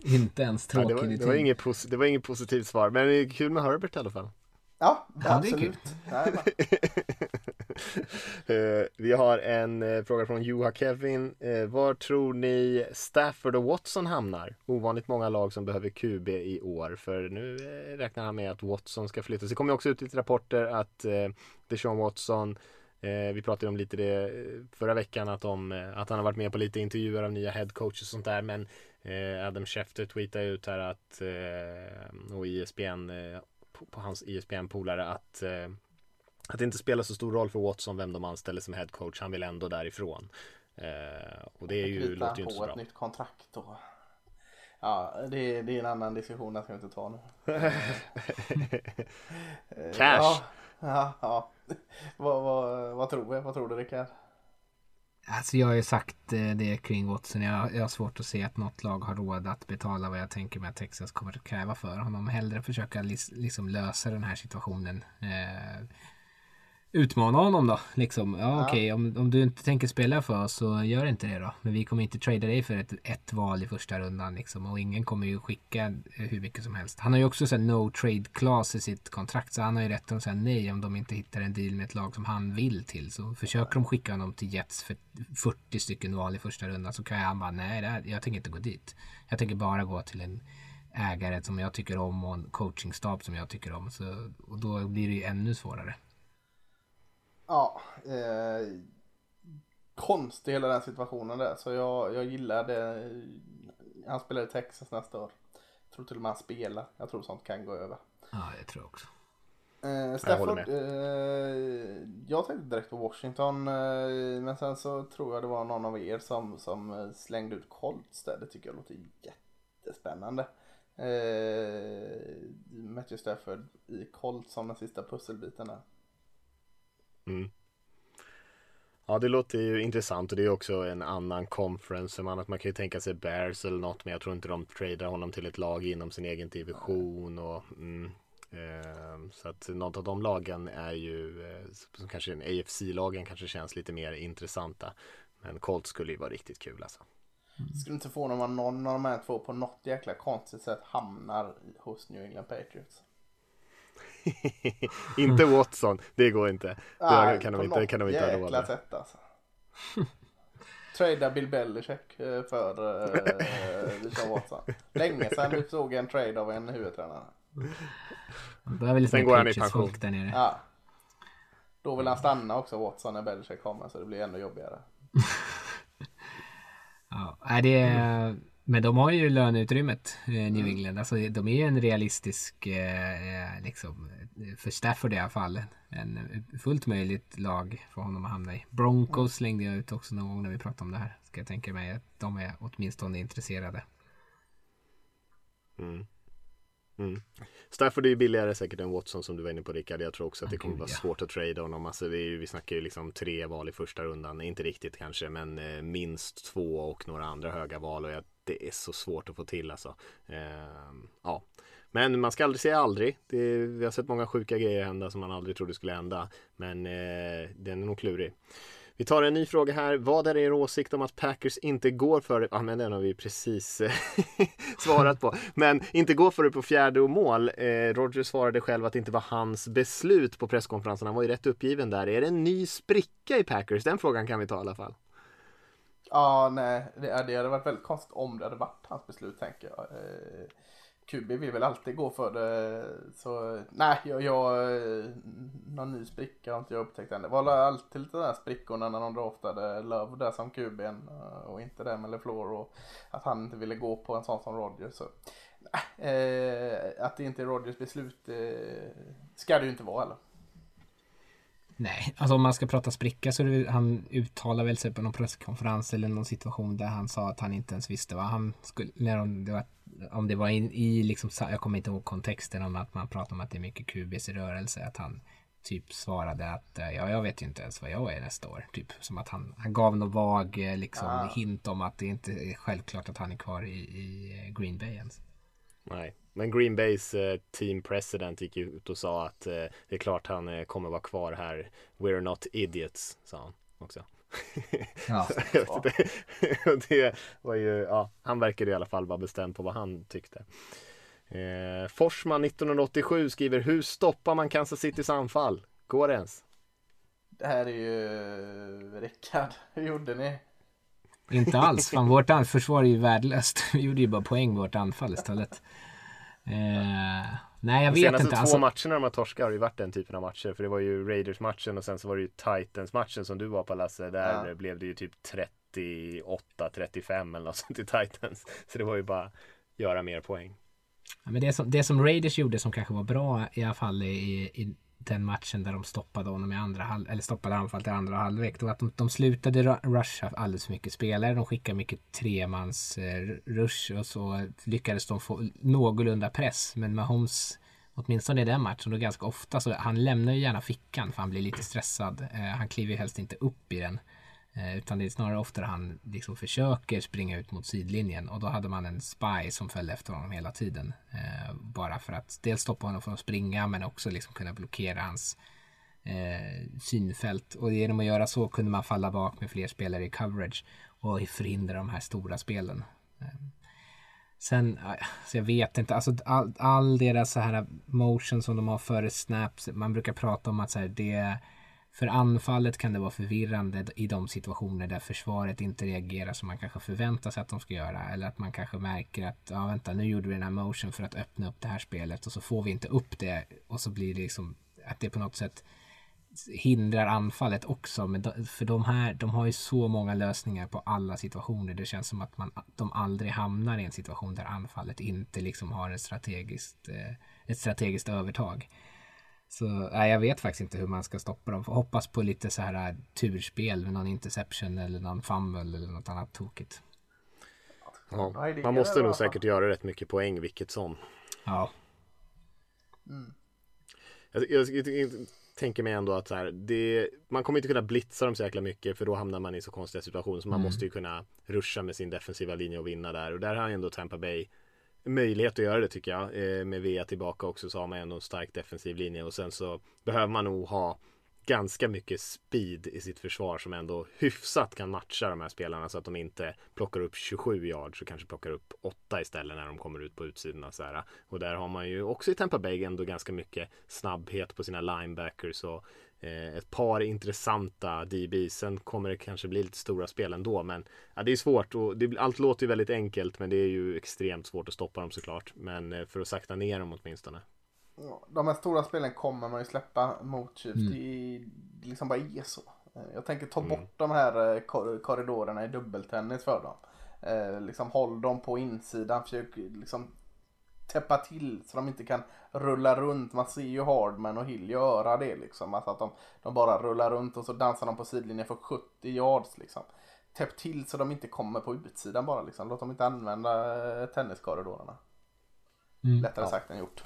Inte ens Ja, tråkig det, var, rutin. det, var inget pos- det var inget positivt svar, men det är kul med Herbert i alla fall. Ja, det är absolut. (laughs) Eh, vi har en eh, fråga från Juha Kevin. Uh, var tror ni Stafford och Watson hamnar? Ovanligt många lag som behöver QB i år. För nu eh, räknar han med att Watson ska flyttas. Det kommer också ut lite rapporter att uh, Deshaun Watson eh, vi pratade om lite det eh, förra veckan att, om, eh, att han har varit med på lite intervjuer av nya headcoaches och sånt där. Men eh, Adam Schefter tweetade ut här att eh, och ISBN eh, på, hans ISBN-polare att eh, att det inte spelar så stor roll för Watson vem de anställer som headcoach. Han vill ändå därifrån. Eh, och det är ju, låter ju inte på så ett bra. nytt kontrakt och Ja, det, det är en annan diskussion, den ska vi inte ta nu. (laughs) Eh, Cash. Ja, ja, ja. (laughs) vad, vad, vad tror vi? Vad tror du Rickard? Alltså jag har ju sagt eh, det kring Watson. Jag, jag har svårt att se att något lag har råd att betala vad jag tänker mig att Texas kommer att kräva för honom. Hellre försöka lis, liksom lösa den här situationen. Eh, utmana honom då. Liksom, ja, okej, om, om du inte tänker spela för oss så gör inte det då. Men vi kommer inte trada dig för ett, ett val i första rundan liksom. Och ingen kommer ju skicka hur mycket som helst. Han har ju också så no trade clause i sitt kontrakt. Så han har ju rätt att säga nej om de inte hittar en deal med ett lag som han vill till. Så försöker de skicka honom till Jets för 40 stycken val i första rundan så kan han bara nej, det här, jag tänker inte gå dit. Jag tänker bara gå till en ägare som jag tycker om och en coachingstab som jag tycker om. Så, och då blir det ju ännu svårare. Ja, eh, konstig hela den situationen där. Så jag, jag gillar det. Han spelar i Texas nästa år. Jag tror till och med han spelar. Jag tror sånt kan gå över. Ja, det tror jag också. Eh, Jag Stafford, eh, jag tänkte direkt på Washington. Eh, men sen så tror jag det var någon av er som, som slängde ut Colts där. Det tycker jag låter jättespännande. Eh, Matthew Stafford i Colts som den sista pusselbiten där. Mm. Ja det låter ju intressant och det är också en annan conference. Man, man kan ju tänka sig Bears eller något men jag tror inte de tradar honom till ett lag inom sin egen division. Och, mm, eh, så att något av de lagen är ju eh, som kanske en AFC-lagen kanske känns lite mer intressanta. Men Colts skulle ju vara riktigt kul alltså. Mm. Skulle inte få om någon av de här två på något jäkla konstigt sätt hamnar hos New England Patriots. (laughs) inte Watson, det går inte. Det Nej, kan på de inte, det kan de inte ha råd jäkla med. sätt alltså. (laughs) Trada Bill Belichick eh, för uh, Deshaun (laughs) Watson. Länge sedan vi såg en trade av en huvudtränare. Det väl lite Sen går han i pension. där nere. Ja. Då vill han stanna också Watson när Belichick kommer så det blir ännu jobbigare. Ja, det är, men de har ju löneutrymmet, eh, New England. Alltså, de är ju en realistisk, eh, liksom, för Stafford i alla fall, en fullt möjligt lag för honom att hamna i. Broncos slängde jag ut också någon gång när vi pratade om det här. Ska jag tänka mig att de är åtminstone intresserade. Mm. Mm. Stafford är ju billigare säkert än Watson som du var inne på Rickard. Jag tror också att det kommer vara svårt att trada honom. Alltså, vi, vi snackar ju liksom tre val i första rundan. Inte riktigt kanske, men eh, minst två och några andra höga val. Och jag, det är så svårt att få till alltså. Ehm, ja. Men man ska aldrig säga aldrig. Det, vi har sett många sjuka grejer hända som man aldrig trodde skulle hända. Men eh, den är nog klurig. Vi tar en ny fråga här. Vad är er åsikt om att Packers inte går för det? Ja, men den har vi precis eh, (laughs) svarat på. Men inte går för det på fjärde och mål. Eh, Roger svarade själv att det inte var hans beslut på presskonferensen. Han var ju rätt uppgiven där. Är det en ny spricka i Packers? Den frågan kan vi ta i alla fall. Ja, nej, det, det hade varit väldigt konstigt om det hade varit hans beslut tänker jag. Eh, QB vill väl alltid gå för det. Så nej, jag, jag någon ny spricka har inte jag upptäckt än. Det var alltid lite där sprickorna när de draftade Love där som QB och inte det med LeFleur och att han inte ville gå på en sån som Rodgers. Så, nej, eh, att det inte är Rodgers beslut eh, ska det ju inte vara heller. Nej, alltså om man ska prata spricka så är det, han uttalar väl sig på någon presskonferens eller någon situation där han sa att han inte ens visste vad han skulle, när de, det var, om det var i, i liksom, jag kommer inte ihåg kontexten om att man pratar om att det är mycket i rörelse, att han typ svarade att eh, ja, jag vet ju inte ens vad jag är nästa år. Typ som att han, han gav någon vag eh, liksom, Ah. hint om att det inte är självklart att han är kvar i, i eh, Green Bay ens. Nej, men Green Bays eh, team president gick ut och sa att eh, det är klart han eh, kommer vara kvar här. We're not idiots, sa han också. (laughs) Ja. (laughs) Och det var ju, ja, han verkade i alla fall vara bestämd på vad han tyckte. Eh, Forsman 1987 skriver Hur stoppar man Kansas Citys anfall? Går det ens? Det här är ju Rickard. Hur gjorde ni? Inte alls. Fan, vårt försvar är ju värdelöst. (laughs) Vi gjorde ju bara poäng vårt anfall istället. Eh, nej, jag De vet senaste inte. två Alltså, matcherna de har torskat har det ju varit den typen av matcher. För det var ju Raiders-matchen och sen så var det ju Titans-matchen som du var på Lasse. Där Ja. blev det ju typ 38-35 eller något sånt i Titans. Så det var ju bara göra mer poäng. ja, men det, som, det som Raiders gjorde som kanske var bra i alla fall i, i den matchen där de stoppade honom i andra halv, eller stoppade anfallet i andra halvlek. Det var att de, de slutade rusha alldeles för mycket spelare. De skickade mycket tremans eh, rush och så lyckades de få någorlunda press. Men Mahomes Åtminstone i den matchen och ganska ofta så han lämnar ju gärna fickan för han blir lite stressad. Eh, han kliver ju helst inte upp i den. Eh, utan det är snarare oftare han liksom försöker springa ut mot sidlinjen och då hade man en spy som följde efter honom hela tiden. Eh, bara för att dels stoppa honom från att springa men också liksom kunna blockera hans eh, synfält. Och genom att göra så kunde man falla bak med fler spelare i coverage och förhindra de här stora spelen. Eh, Sen, alltså jag vet inte, alltså all, all deras så här motion som de har före snaps, man brukar prata om att så här, det för anfallet kan det vara förvirrande i de situationer där försvaret inte reagerar som man kanske förväntar sig att de ska göra. Eller att man kanske märker att, ja vänta nu gjorde vi den här motion för att öppna upp det här spelet och så får vi inte upp det och så blir det liksom att det på något sätt hindrar anfallet också. Men de, för de här, de har ju så många lösningar på alla situationer. Det känns som att man, de aldrig hamnar i en situation där anfallet inte liksom har ett strategiskt, eh, ett strategiskt övertag. Så nej, jag vet faktiskt inte hur man ska stoppa dem. Får hoppas på lite så här äh, turspel med någon interception eller någon fumble eller något annat tokigt. Ja, man måste nog säkert göra rätt mycket poäng vilket som. Ja, Jag, jag, jag tänker mig ändå att så här, det, man kommer inte kunna blitza dem så jäkla mycket för då hamnar man i så konstiga situationer. Så man måste ju kunna ruscha med sin defensiva linje och vinna där. Och där har ändå Tampa Bay möjlighet att göra det tycker jag. Eh, med Vea tillbaka också så har man ändå en stark defensiv linje. Och sen så behöver man nog ha ganska mycket speed i sitt försvar som ändå hyfsat kan matcha de här spelarna så att de inte plockar upp 27 yards och kanske plockar upp 8 istället när de kommer ut på utsidorna. Så här. Och där har man ju också i Tampa Bay ändå ganska mycket snabbhet på sina linebackers och ett par intressanta DB. Sen kommer det kanske bli lite stora spel ändå men ja, det är svårt och det, allt låter ju väldigt enkelt men det är ju extremt svårt att stoppa dem såklart. Men eh, för att sakta ner dem åtminstone. De här stora spelen kommer man ju släppa mot Chiefs. Det, är- det liksom bara är så. Eh, Jag tänker ta bort de här eh, kor- korridorerna i dubbeltennis för dem. Eh, liksom håll dem på insidan. Försök liksom täppa till så de inte kan rulla runt. Man ser ju Hardman och Hill göra det liksom. Alltså att de, de bara rullar runt och så dansar de på sidlinjen för 70 yards liksom. Täpp till så de inte kommer på utsidan bara liksom. Låt dem inte använda eh, tenniskorridorerna. Lättare sagt än gjort.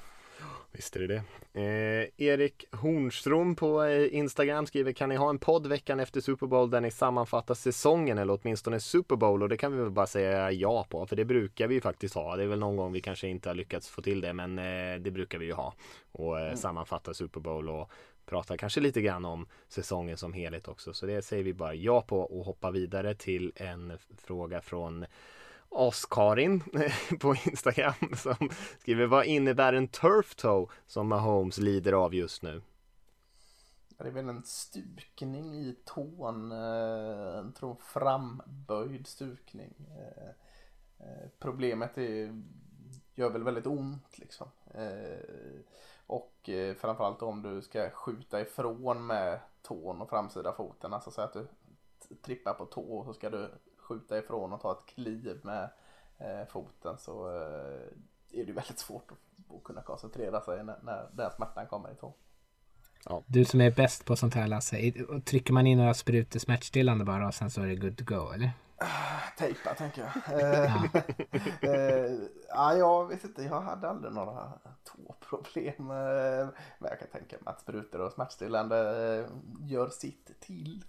Visst är det det. Eh, Erik Hornström på eh, Instagram skriver Kan ni ha en podd veckan efter Super Bowl där ni sammanfattar säsongen eller åtminstone Super Bowl? Och det kan vi väl bara säga ja på för det brukar vi ju faktiskt ha. Det är väl någon gång vi kanske inte har lyckats få till det men eh, det brukar vi ju ha. Och eh, sammanfatta Super Bowl och prata kanske lite grann om säsongen som helhet också. Så det säger vi bara ja på och hoppa vidare till en fråga från Oskarin (laughs) på Instagram som skriver Vad innebär en turf toe som Mahomes lider av just nu? Det är väl en stukning i tån. Eh, en tror framböjd stukning. Eh, eh, problemet är, gör väl väldigt ont liksom. Och framförallt om du ska skjuta ifrån med tån och framsida foten. Alltså så att du trippar på tå och så ska du skjuta ifrån och ta ett kliv med eh, foten så eh, är det väldigt svårt att, att kunna koncentrera sig när, när den smärtan kommer i tån. du som är bäst på sånt här Lasse. Trycker man in några sprutor smärtstillande bara och sen så är det good to go eller? tejpa tänker jag. (laughs) Eh, (laughs) eh, ja, jag vet inte, jag hade aldrig några tåproblem. Eh, men jag kan tänka mig att sprutor och smärtstillande gör sitt till.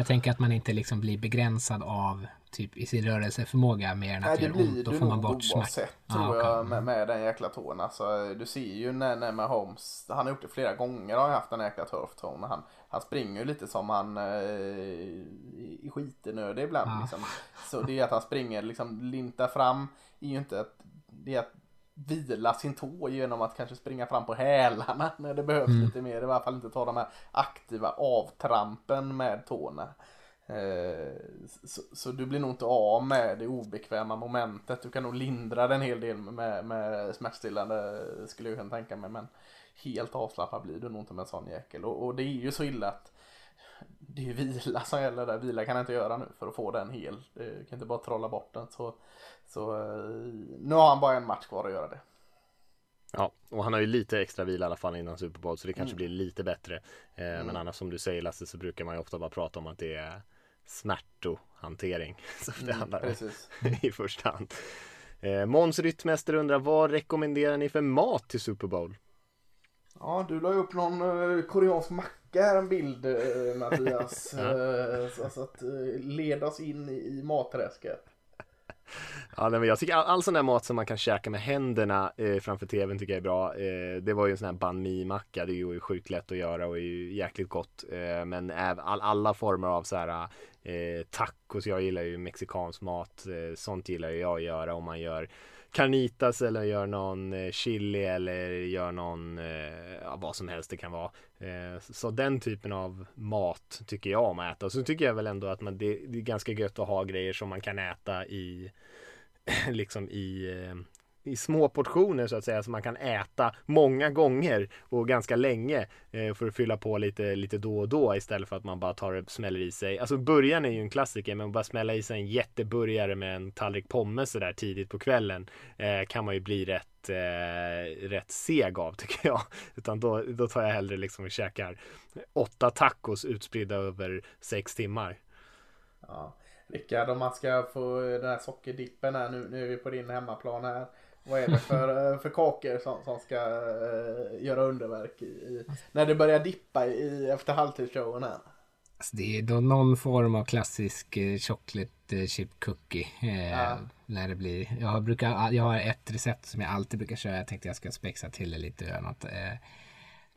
Jag tänker att man inte liksom blir begränsad av typ i sin rörelseförmåga mer än att Nej, det det gör ont. Då får man bort smärta. oavsett tror okej. jag med, med den jäkla tån. Alltså, du ser ju när, när med Holmes, han har gjort det flera gånger har jag haft den jäkla turf toe, men han, han springer ju lite som han eh, i i skitenödig ibland. Ja. Liksom. Så det är att han springer liksom lintar fram är ju inte att det är att vila sin tå genom att kanske springa fram på hälarna (laughs) när det behövs Mm. lite mer. I alla fall inte ta de här aktiva avtrampen med tårna. Eh, Så, så du blir nog inte av med det obekväma momentet. Du kan nog lindra det en hel del med, med smärtstillande skulle jag kunna tänka mig. Men helt avslappnad blir du nog inte med en sån jäkel. Och, och det är ju så illa att det är vila som gäller där. Vila kan jag inte göra nu för att få den hel. Jag kan inte bara trolla bort den. Så, så eh, nu har han bara en match kvar att göra det. Ja, och han har ju lite extra vila i alla fall innan Super Bowl så det Mm. kanske blir lite bättre. Eh, Men annars som du säger Lasse så brukar man ju ofta bara prata om att det är smärtohantering (laughs) som det handlar om Mm, (laughs) i första hand. Eh, Måns Ryttmäster undrar vad rekommenderar ni för mat till Super Bowl? Ja, du la ju upp någon eh, koreansk macka här, en bild eh, Mattias. (laughs) Eh, så, så att eh, leda oss in i, i matträsket. Ja, nej, men jag tycker all, all sån där mat som man kan käka med händerna eh, framför tvn tycker jag är bra. Eh, det var ju en sån här banh mi macka, det är ju sjukt lätt att göra och är ju jäkligt gott. Eh, men äv, all, alla former av så här eh, tacos, jag gillar ju mexikansk mat, eh, sånt gillar jag att göra om man gör carnitas eller gör någon eh, chili eller gör någon, eh, ja, vad som helst det kan vara. Eh, så den typen av mat tycker jag om att äta. Och så tycker jag väl ändå att man, det, är ganska gött att ha grejer som man kan äta i (laughs) liksom i, i små portioner så att säga som man kan äta många gånger och ganska länge eh, för att fylla på lite, lite då och då istället för att man bara tar och smäller i sig. Alltså början är ju en klassiker men att bara smälla i sig en jätteburgare med en tallrik pommes sådär tidigt på kvällen eh, kan man ju bli rätt, eh, rätt seg av (laughs) tycker jag. Utan då, då tar jag hellre liksom och käkar åtta tacos utspridda över sex timmar. Ja. Rickard, om man ska få den här sockerdippen här nu, nu är vi på din hemmaplan här. Vad är det (laughs) för, eh, för kakor som, som ska eh, göra underverk i, i, när det börjar dippa i, efter halvtidsshowen här? Alltså det är då någon form av klassisk eh, chocolate eh, chip cookie. Eh, Ja. När det blir. Jag, brukar, jag har ett recept som jag alltid brukar köra. Jag tänkte jag ska spexa till det lite. Något, eh,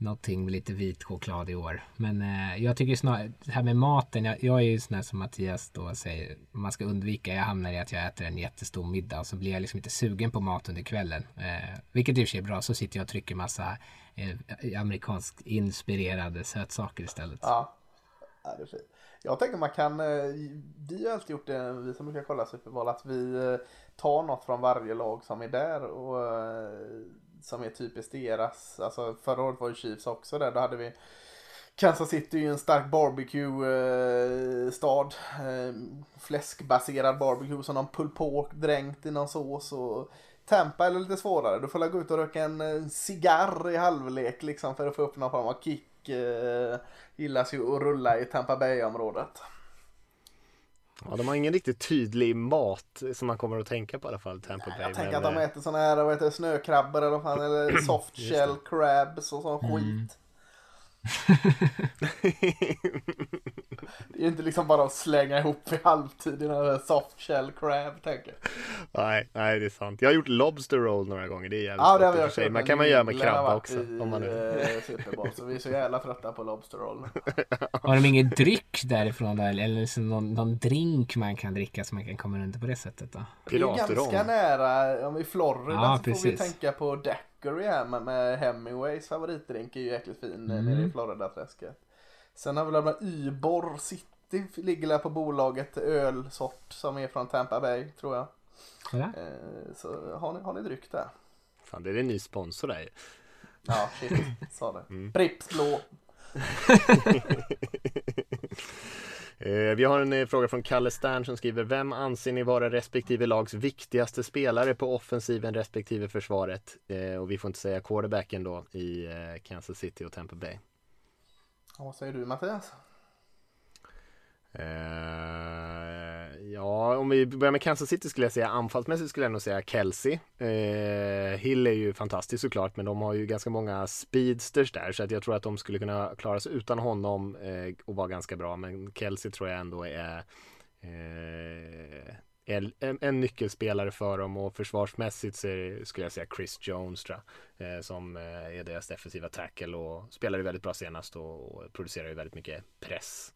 någonting med lite vit choklad i år. Men eh, jag tycker snarare, det här med maten. Jag, jag är ju sån här som Mattias då säger. Man ska undvika. Jag hamnar i att jag äter en jättestor middag. Och så blir jag liksom inte sugen på mat under kvällen. Eh, vilket i och för sig är bra. Så sitter jag och trycker massa eh, amerikanskt inspirerade sötsaker istället. Ja, ja det är fint. Jag tänker man kan, eh, vi har alltid gjort det, vi som brukar kolla Superbowl, att vi eh, tar något från varje lag som är där och eh, som är typiskt deras. Alltså förra året var ju Chiefs också där, då hade vi Kansas City är ju en stark barbecue-stad. Eh, ehm, fläskbaserad barbecue som någon pulled pork dränkt i någon sås. Och Tampa är lite svårare. Du får väl gå ut och röka en eh, cigarr i halvlek liksom för att få upp någon form av kick. Eh, gillas ju att rulla i Tampa Bay-området. Ja, de har ingen riktigt tydlig mat som man kommer att tänka på i alla fall, Tampa Bay. Jag tänker men, att de eh, äter såna här vad heter, det, snökrabbor eller, fan, eller (clears throat) soft Just det. shell crabs och sån skit. Det är ju inte liksom bara att slänga ihop vid halvtid i någon soft shell crab tänker nej, nej, det är sant. Jag har gjort lobster roll några gånger. Det är jävligt Ja det har i vi också. Man kan man göra med krabba också. I, Om man nu... eh, så vi är så jävla trötta på lobster roll. (laughs) Har de ingen dryck därifrån då? Eller liksom någon, någon drink man kan dricka så man kan komma runt på det sättet då? Det är ganska nära, om vi är i Florida Ja, så får vi precis. tänka på Daiquiri här med, med Hemingways favoritdrink är ju jäkligt fin mm. nere i Florida-träsket. Sen har vi väl Ybor City ligger där på bolaget ölsort som är från Tampa Bay tror jag. Sådär. Eh, så har ni, har ni dryck där? Fan, det är en ny sponsor där. Ja, shit, sa det. Mm. Pripps blå. (laughs) Eh, vi har en eh, fråga från Kalle Stern som skriver Vem anser ni vara respektive lags viktigaste spelare på offensiven respektive försvaret? Eh, och vi får inte säga quarterbacken då i Kansas City och Tampa Bay. Ja, Vad säger du Mattias? Eh, ja, om vi börjar med Kansas City skulle jag säga anfallsmässigt skulle jag nog säga Kelsey. Eh, Hill är ju fantastisk såklart, men de har ju ganska många speedsters där så att jag tror att de skulle kunna klara sig utan honom eh, och vara ganska bra. Men Kelsey tror jag ändå är eh, en, en nyckelspelare för dem och försvarsmässigt så skulle jag säga Chris Jones tror jag, eh, som eh, är deras defensiva tackle och spelade väldigt bra senast och, och producerar ju väldigt mycket press.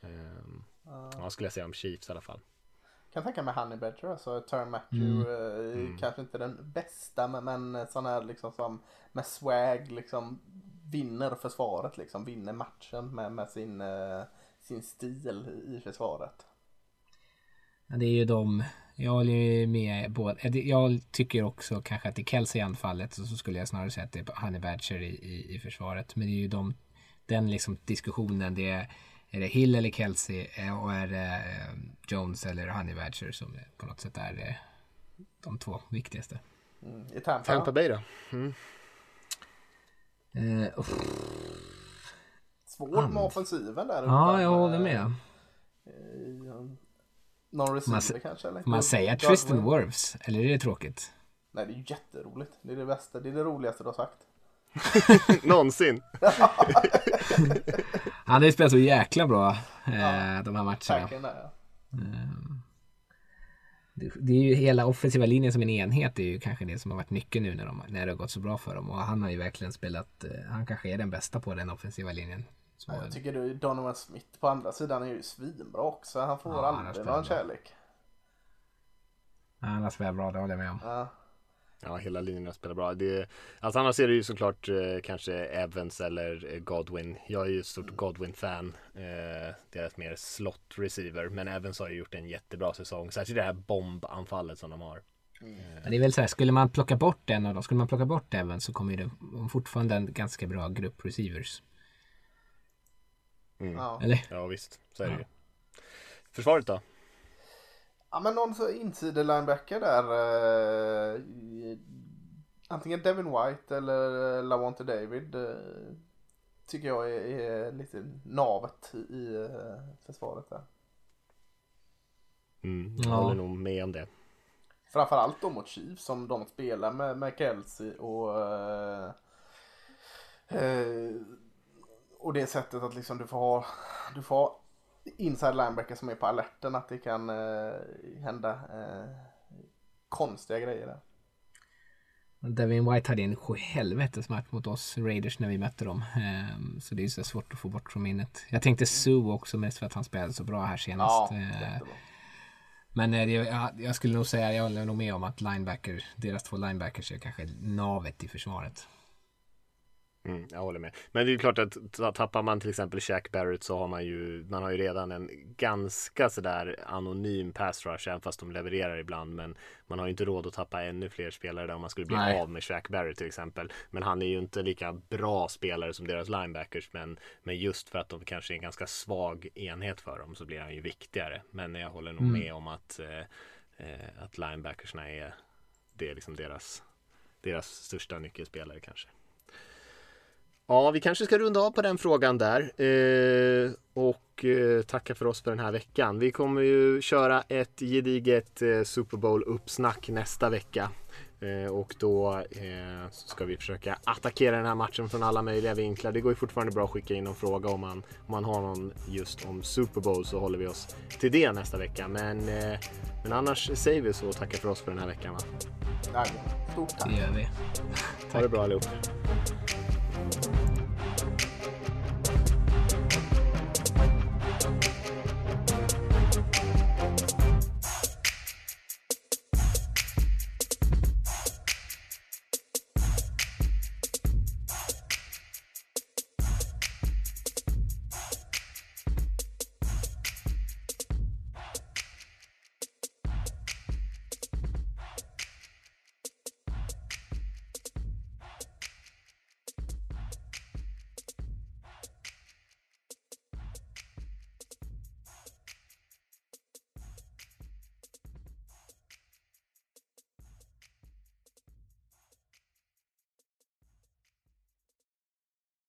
Um, Ja, skulle jag säga om Chiefs i alla fall. Kan tänka mig Honey Badger, alltså Turn Matthew. Mm. Mm. Kanske inte den bästa men, men sån här liksom som med swag liksom vinner försvaret liksom. Vinner matchen med, med sin, uh, sin stil i försvaret. Ja, det är ju de. Jag håller ju med båda. Jag tycker också kanske att det är Kelsey i anfallet. Så skulle jag snarare säga att det är Honey Badger i, i, i försvaret. Men det är ju de, den liksom diskussionen. Det är är det Hill eller Kelsey eh, och är det eh, Jones eller Honey Badger som på något sätt är det de två viktigaste. Mm. I Tampa? Tampa Bay då? Mm. Uh, Svårt med offensiven där. Ja, jag håller med. Någon receiver man, kanske? Eller? Får man säga Tristan Wirfs? Eller är det tråkigt? Nej, det är ju jätteroligt. Det är det bästa. Det är det roligaste du har sagt. (laughs) Någonsin. (laughs) Han har ju spelat så jäkla bra eh, de här matcherna. Där, ja. mm. det, är ju hela offensiva linjen som en enhet. Det är ju kanske det som har varit nyckeln nu när, de, när det har gått så bra för dem. Och han har ju verkligen spelat. Eh, han kanske är den bästa på den offensiva linjen. Så, jag tycker du Donovan Smith på andra sidan är ju svinbra också. Han får ja, aldrig någon kärlek. Ja, han har spelat bra, det håller jag med om. Ja. Ja, hela linjen spelar bra. Det, alltså annars är det ju såklart eh, kanske Evans eller eh, Godwin. Jag är ju ett stort Godwin-fan. Eh, deras mer slot receiver. Men Evans har ju gjort en jättebra säsong. Särskilt det här bombanfallet som de har. Mm. det är väl så här, skulle man plocka bort en av dem, skulle man plocka bort Evans så kommer det fortfarande en ganska bra grupp receivers. Mm. Ja. Eller? Ja visst, så är det ja. ju. Försvaret då? Ja men någon insider-linebacker där. Eh, antingen Devin White eller Lavonte David. Eh, tycker jag är, är, lite navet i eh, försvaret där. Mm, jag ja. håller nog med om det. Framförallt då mot Chiefs som de spelar med, med Kelsey och eh, eh, och det sättet att liksom du får ha, du får ha inside linebacker som är på alerten att det kan eh, hända eh, konstiga grejer där. Devin White hade en helvetes match mot oss Raiders när vi mötte dem. Um, så det är så svårt att få bort från minnet. Jag tänkte Sue också mest för att han spelade så bra här senast. Ja, uh, men uh, jag, jag, skulle nog säga, jag håller nog med om att linebacker, deras två linebackers är kanske navet i försvaret. Mm, jag håller med. Men det är ju klart att tappar man till exempel Shaq Barrett så har man ju, man har ju redan en ganska sådär anonym pass rush, även fast de levererar ibland. Men man har ju inte råd att tappa ännu fler spelare där om man skulle bli Nej. av med Shaq Barrett till exempel. Men han är ju inte lika bra spelare som deras linebackers. Men, men just för att de kanske är en ganska svag enhet för dem så blir han ju viktigare. Men jag håller nog mm. med om att, eh, eh att linebackersna är, det är liksom deras, deras största nyckelspelare kanske. Ja, vi kanske ska runda av på den frågan där eh, och eh, tacka för oss för den här veckan. Vi kommer ju köra ett gediget eh, Super Bowl uppsnack nästa vecka eh, och då eh, ska vi försöka attackera den här matchen från alla möjliga vinklar. Det går ju fortfarande bra att skicka in någon fråga om man, om man har någon just om Super Bowl så håller vi oss till det nästa vecka. Men, eh, men annars säger vi så och tackar för oss för den här veckan. Va? Ja, stort tack. Det gör vi. Ha det bra allihop. you